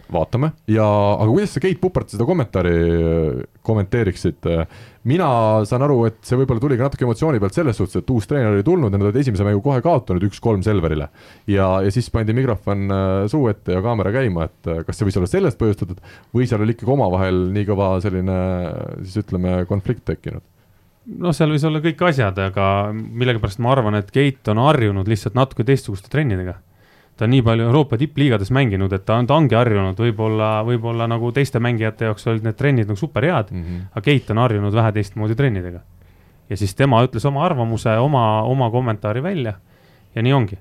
vaatame ja, aga kuidas sa Keit Pupart seda kommentaari äh, kommenteeriksid? mina saan aru, et see võib-olla tuli ka natuke emotsiooni pealt selles suhtes, et uus treener oli tulnud ja nad olid esimese mängu kohe kaotanud üks-kolm Selverile. ja, ja siis pandi mikrofon äh, suu ette ja kaamera käima, et äh, kas see võis olla sellest põhjustatud või seal oli ikkagi omavahel nii kõva selline siis ütleme, konflikt tekkinud
noh, seal võis olla kõik asjad, aga millegipärast ma arvan, et Keit on harjunud lihtsalt natuke teistsuguste trennidega ta on nii palju Euroopa tippliigades mänginud, et ta on, ta ongi harjunud, võib-olla, võib-olla nagu teiste mängijate jaoks olid need trennid nagu super head mm, -hmm. aga Keit on harjunud vähe teistmoodi trennidega. ja siis tema ütles oma arvamuse, oma, oma kommentaari välja ja nii ongi.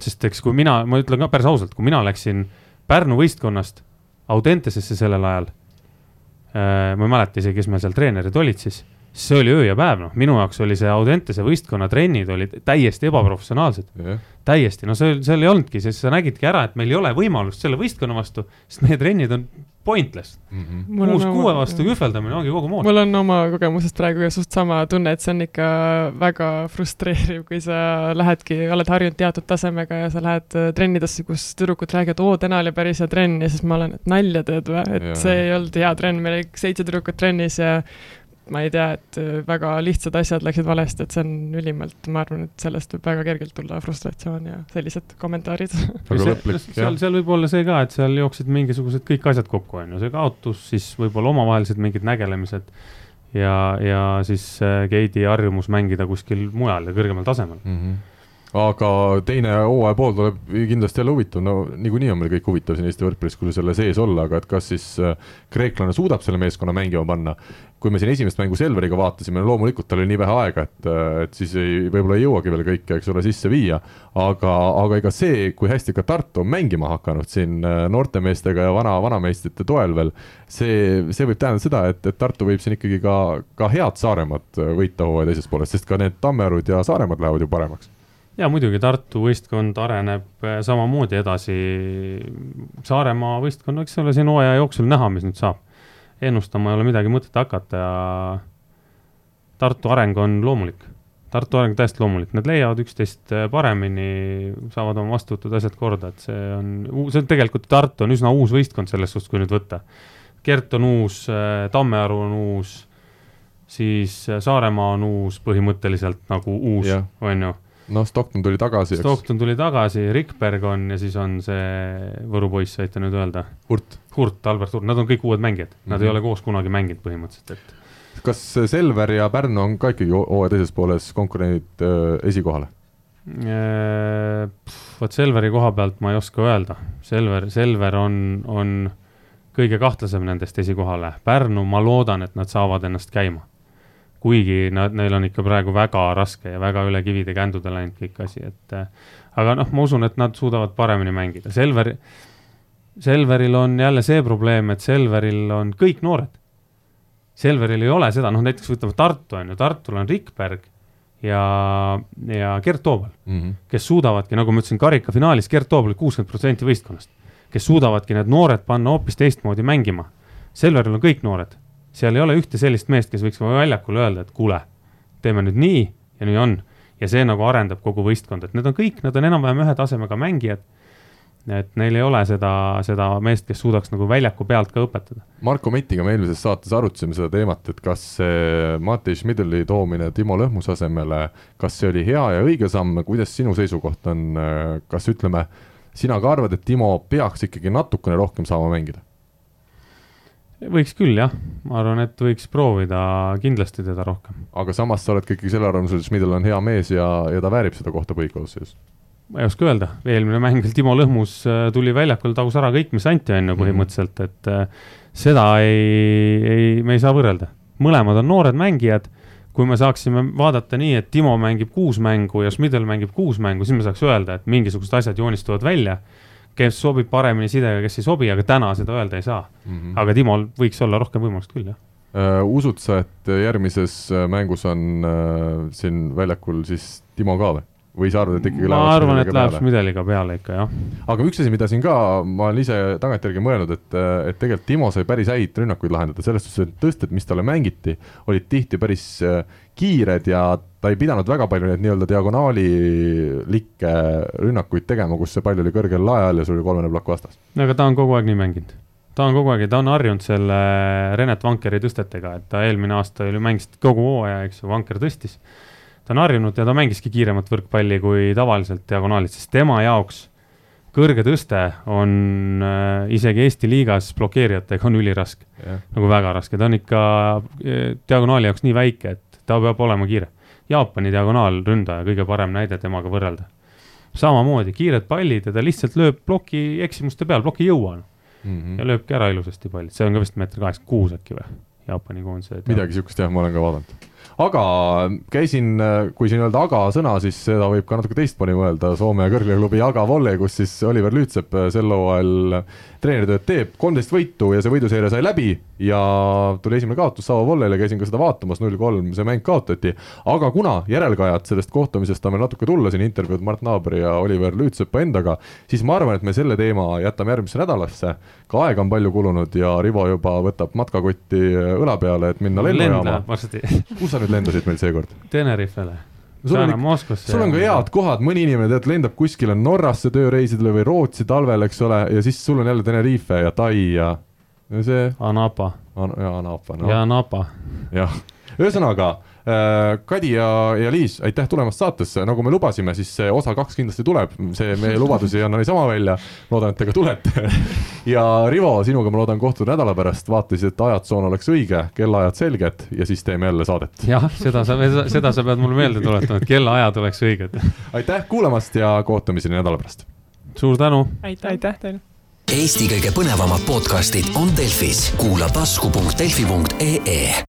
sest eks kui mina, ma ütlen ka päris ausalt, kui mina läksin Pärnu võistkonnast Audentesesse sellel ajal äh,, ma ei mäleta isegi, kes meil seal treenerid olid siis see oli öö ja päev, noh, minu jaoks oli see Audentese võistkonna trennid olid täiesti ebaprofessionaalsed yeah.. täiesti, no see, seal ei olnudki, sest sa nägidki ära, et meil ei ole võimalust selle võistkonna vastu, sest meie trennid on pointless mm. -hmm. kuus kuue vastu kühveldamine ongi kogu moos.
mul on oma kogemusest praegu ka suht sama tunne, et see on ikka väga frustreeriv, kui sa lähedki, oled harjunud teatud tasemega ja sa lähed äh, trennidesse, kus tüdrukud räägivad, oo, täna oli päris hea trenn ja siis ma olen, et nalja teed või, et ja. see ei olnud hea trenn, meil oli seitse tüdrukut trennis ja ma ei tea, et äh, väga lihtsad asjad läksid valesti, et see on ülimalt, ma arvan, et sellest võib väga kergelt tulla frustratsioon ja sellised kommentaarid.
seal, seal võib olla see ka, et seal jooksid mingisugused kõik asjad kokku, on ju, see kaotus, siis võib-olla omavahelised mingid nägelemised ja, ja siis Keidi äh, harjumus mängida kuskil mujal ja kõrgemal tasemel mm. -hmm
aga teine hooaja pool tuleb kindlasti jälle huvitav, no niikuinii on meil kõik huvitav siin Eesti võrkpallis, kui selle sees olla, aga et kas siis äh, kreeklane suudab selle meeskonna mängima panna. Kui me siin esimest mängu Selveriga vaatasime, loomulikult tal oli nii vähe aega, et, äh, et siis ei, võib-olla ei jõuagi veel kõike, eks ole, sisse viia. aga, aga ega see, kui hästi ka Tartu on mängima hakanud siin äh, noortemeestega ja vana, vanameistrite toel veel, see, see võib tähendada seda, et, et Tartu võib siin ikkagi ka, ka head Saaremaad võita hooaja teises pooles, sest ka need Tammerud ja Saaremaad lähevad ju paremaks
ja muidugi Tartu võistkond areneb äh, samamoodi edasi. Saaremaa võistkond, eks ole, siin hooaja jooksul näha, mis nüüd saab. Ennustama ei ole midagi mõtet hakata ja Tartu areng on loomulik. Tartu areng täiesti loomulik, nad leiavad üksteist äh, paremini, saavad oma vastuvõtud asjad korda, et see on, see on tegelikult, Tartu on üsna uus võistkond selles suhtes, kui nüüd võtta. Gert on uus, äh, Tammearu on uus, siis Saaremaa on uus, põhimõtteliselt nagu uus, on ju
noh, Stockton tuli tagasi.
Stockton tuli tagasi, Rikberg on ja siis on see Võru poiss, võite nüüd öelda.
Hurt.
Hurt, Albert Hurt, nad on kõik uued mängijad, nad mm -hmm. ei mhm. ole koos kunagi mänginud põhimõtteliselt, et.
kas Selver ja Pärnu on ka ikkagi hooaja teises pooles konkurendid äh, esikohale?
Vot Selveri koha pealt ma ei oska öelda, Selver, Selver on, on kõige kahtlasem nendest esikohale, Pärnu, ma loodan, et nad saavad ennast käima kuigi nad, neil on ikka praegu väga raske ja väga üle kivide kändude läinud kõik asi, et äh, aga noh, ma usun, et nad suudavad paremini mängida, Selver, Selveril on jälle see probleem, et Selveril on kõik noored. Selveril ei ole seda, noh näiteks võtame Tartu on ju, Tartul on Rikberg ja, ja Gert Toobal mm, -hmm. kes suudavadki, nagu ma ütlesin, karikafinaalis Gert Toobal kuuskümmend protsenti võistkonnast, kes suudavadki need noored panna hoopis teistmoodi mängima. Selveril on kõik noored seal ei ole ühte sellist meest, kes võiks väljakul öelda, et kuule, teeme nüüd nii ja nii on. ja see nagu arendab kogu võistkonda, et need on kõik, nad on enam-vähem ühe tasemega mängijad. et neil ei ole seda, seda meest, kes suudaks nagu väljaku pealt ka õpetada.
Marko Metiga me eelmises saates arutasime seda teemat, et kas see Mati Schmidli toomine Timo Lõhmuse asemele, kas see oli hea ja õige samm, kuidas sinu seisukoht on, kas ütleme, sina ka arvad, et Timo peaks ikkagi natukene rohkem saama mängida?
Võiks küll jah, ma arvan, et võiks proovida kindlasti teda rohkem.
aga samas sa oled ka ikkagi selle arvamusel, et Schmidl on hea mees ja, ja ta väärib seda kohta põhikoosseisus?
ma ei oska öelda, eelmine mäng Timo Lõhmus äh, tuli väljakul, tagus ära kõik, mis anti, on ju, mhm. põhimõtteliselt, et äh, seda ei, ei, me ei saa võrrelda. mõlemad on noored mängijad, kui me saaksime vaadata nii, et Timo mängib kuus mängu ja Schmidl mängib kuus mängu, siis me saaks öelda, et mingisugused asjad joonistuvad välja kes sobib paremini sidega, kes ei sobi, aga täna seda öelda ei saa mm. -hmm. aga Timol võiks olla rohkem võimalust küll, jah
uh,. usud sa, et järgmises äh, mängus on uh, siin väljakul siis Timo ka või? või sa arvad, et ikkagi
ma arvan, et läheb Schmideliga peale ikka, jah.
aga üks asi, mida siin ka, ma olen ise tagantjärgi mõelnud, et, et tegelikult Timo sai päris häid rünnakuid lahendada, selles suhtes, et tõsted, mis talle mängiti, olid tihti päris kiired ja ta ei pidanud väga palju neid nii-öelda diagonaalilikke rünnakuid tegema, kus see pall oli kõrgel lae all ja sul oli kolmene plokk vastas.
no aga ta on kogu aeg nii mänginud. ta on kogu aeg ja ta on harjunud selle Renet Vankeri tõstetega, et ta eelmine aasta ju mängis kogu hooaja, eks ju, Vanker tõstis ta on harjunud ja ta mängiski kiiremat võrkpalli kui tavaliselt diagonaalis, sest tema jaoks kõrge tõste on äh, isegi Eesti liigas blokeerijatega on üliraske yeah., nagu väga raske, ta on ikka äh, diagonaali jaoks nii väike, et ta peab olema kiire. Jaapani diagonaalründaja, kõige parem näide temaga võrrelda. samamoodi kiired pallid ja ta lihtsalt lööb ploki eksimuste peal, plokk ei jõua mm -hmm. ja lööbki ära ilusasti pallid, see on ka vist meeter kaheksakümmend kuus äkki või, Jaapani koondise.
midagi sihukest jah, ma olen ka vaadanud aga käisin, kui siin öelda aga sõna, siis seda võib ka natuke teistmoodi mõelda, Soome kõrgliigaklubi Aga Volley, kus siis Oliver Lüütsepp sel hooajal treeneritööd teeb, kolmteist võitu ja see võiduseeria sai läbi ja tuli esimene kaotus Savo Volley'le, käisin ka seda vaatamas, null kolm see mäng kaotati. aga kuna järelkajad sellest kohtumisest on meil natuke tulla siin intervjuud Mart Naabri ja Oliver Lüütsepa endaga, siis ma arvan, et me selle teema jätame järgmisse nädalasse. ka aega on palju kulunud ja Rivo juba võtab matkakotti õla peale, et minna lennujaama. kus sa nüüd lendasid meil seekord?
Tenerifele
sul on, sul on ka head kohad, mõni inimene tead lendab kuskile Norrasse tööreisidele või Rootsi talvel, eks ole, ja siis sul on jälle Tenerife ja Tai ja, ja see.
Anapa
An. ja Anapa
no.. ja Napa.
jah, ühesõnaga Kadi ja, ja Liis, aitäh tulemast saatesse, nagu me lubasime, siis see osa kaks kindlasti tuleb, see meie lubadusi ei anna niisama välja, loodan, et te ka tulete ja Rivo, sinuga ma loodan kohtuda nädala pärast, vaatasid, et ajatsoon oleks õige, kellaajad selged ja siis teeme jälle saadet.
jah, seda sa, seda sa pead mulle meelde tuletama, et kellaajad oleks õiged.
aitäh kuulamast ja kohtumiseni nädala pärast.
suur tänu.
aitäh, aitäh teile.
Eesti kõige põnevamad podcastid on Delfis, kuula tasku.delfi.ee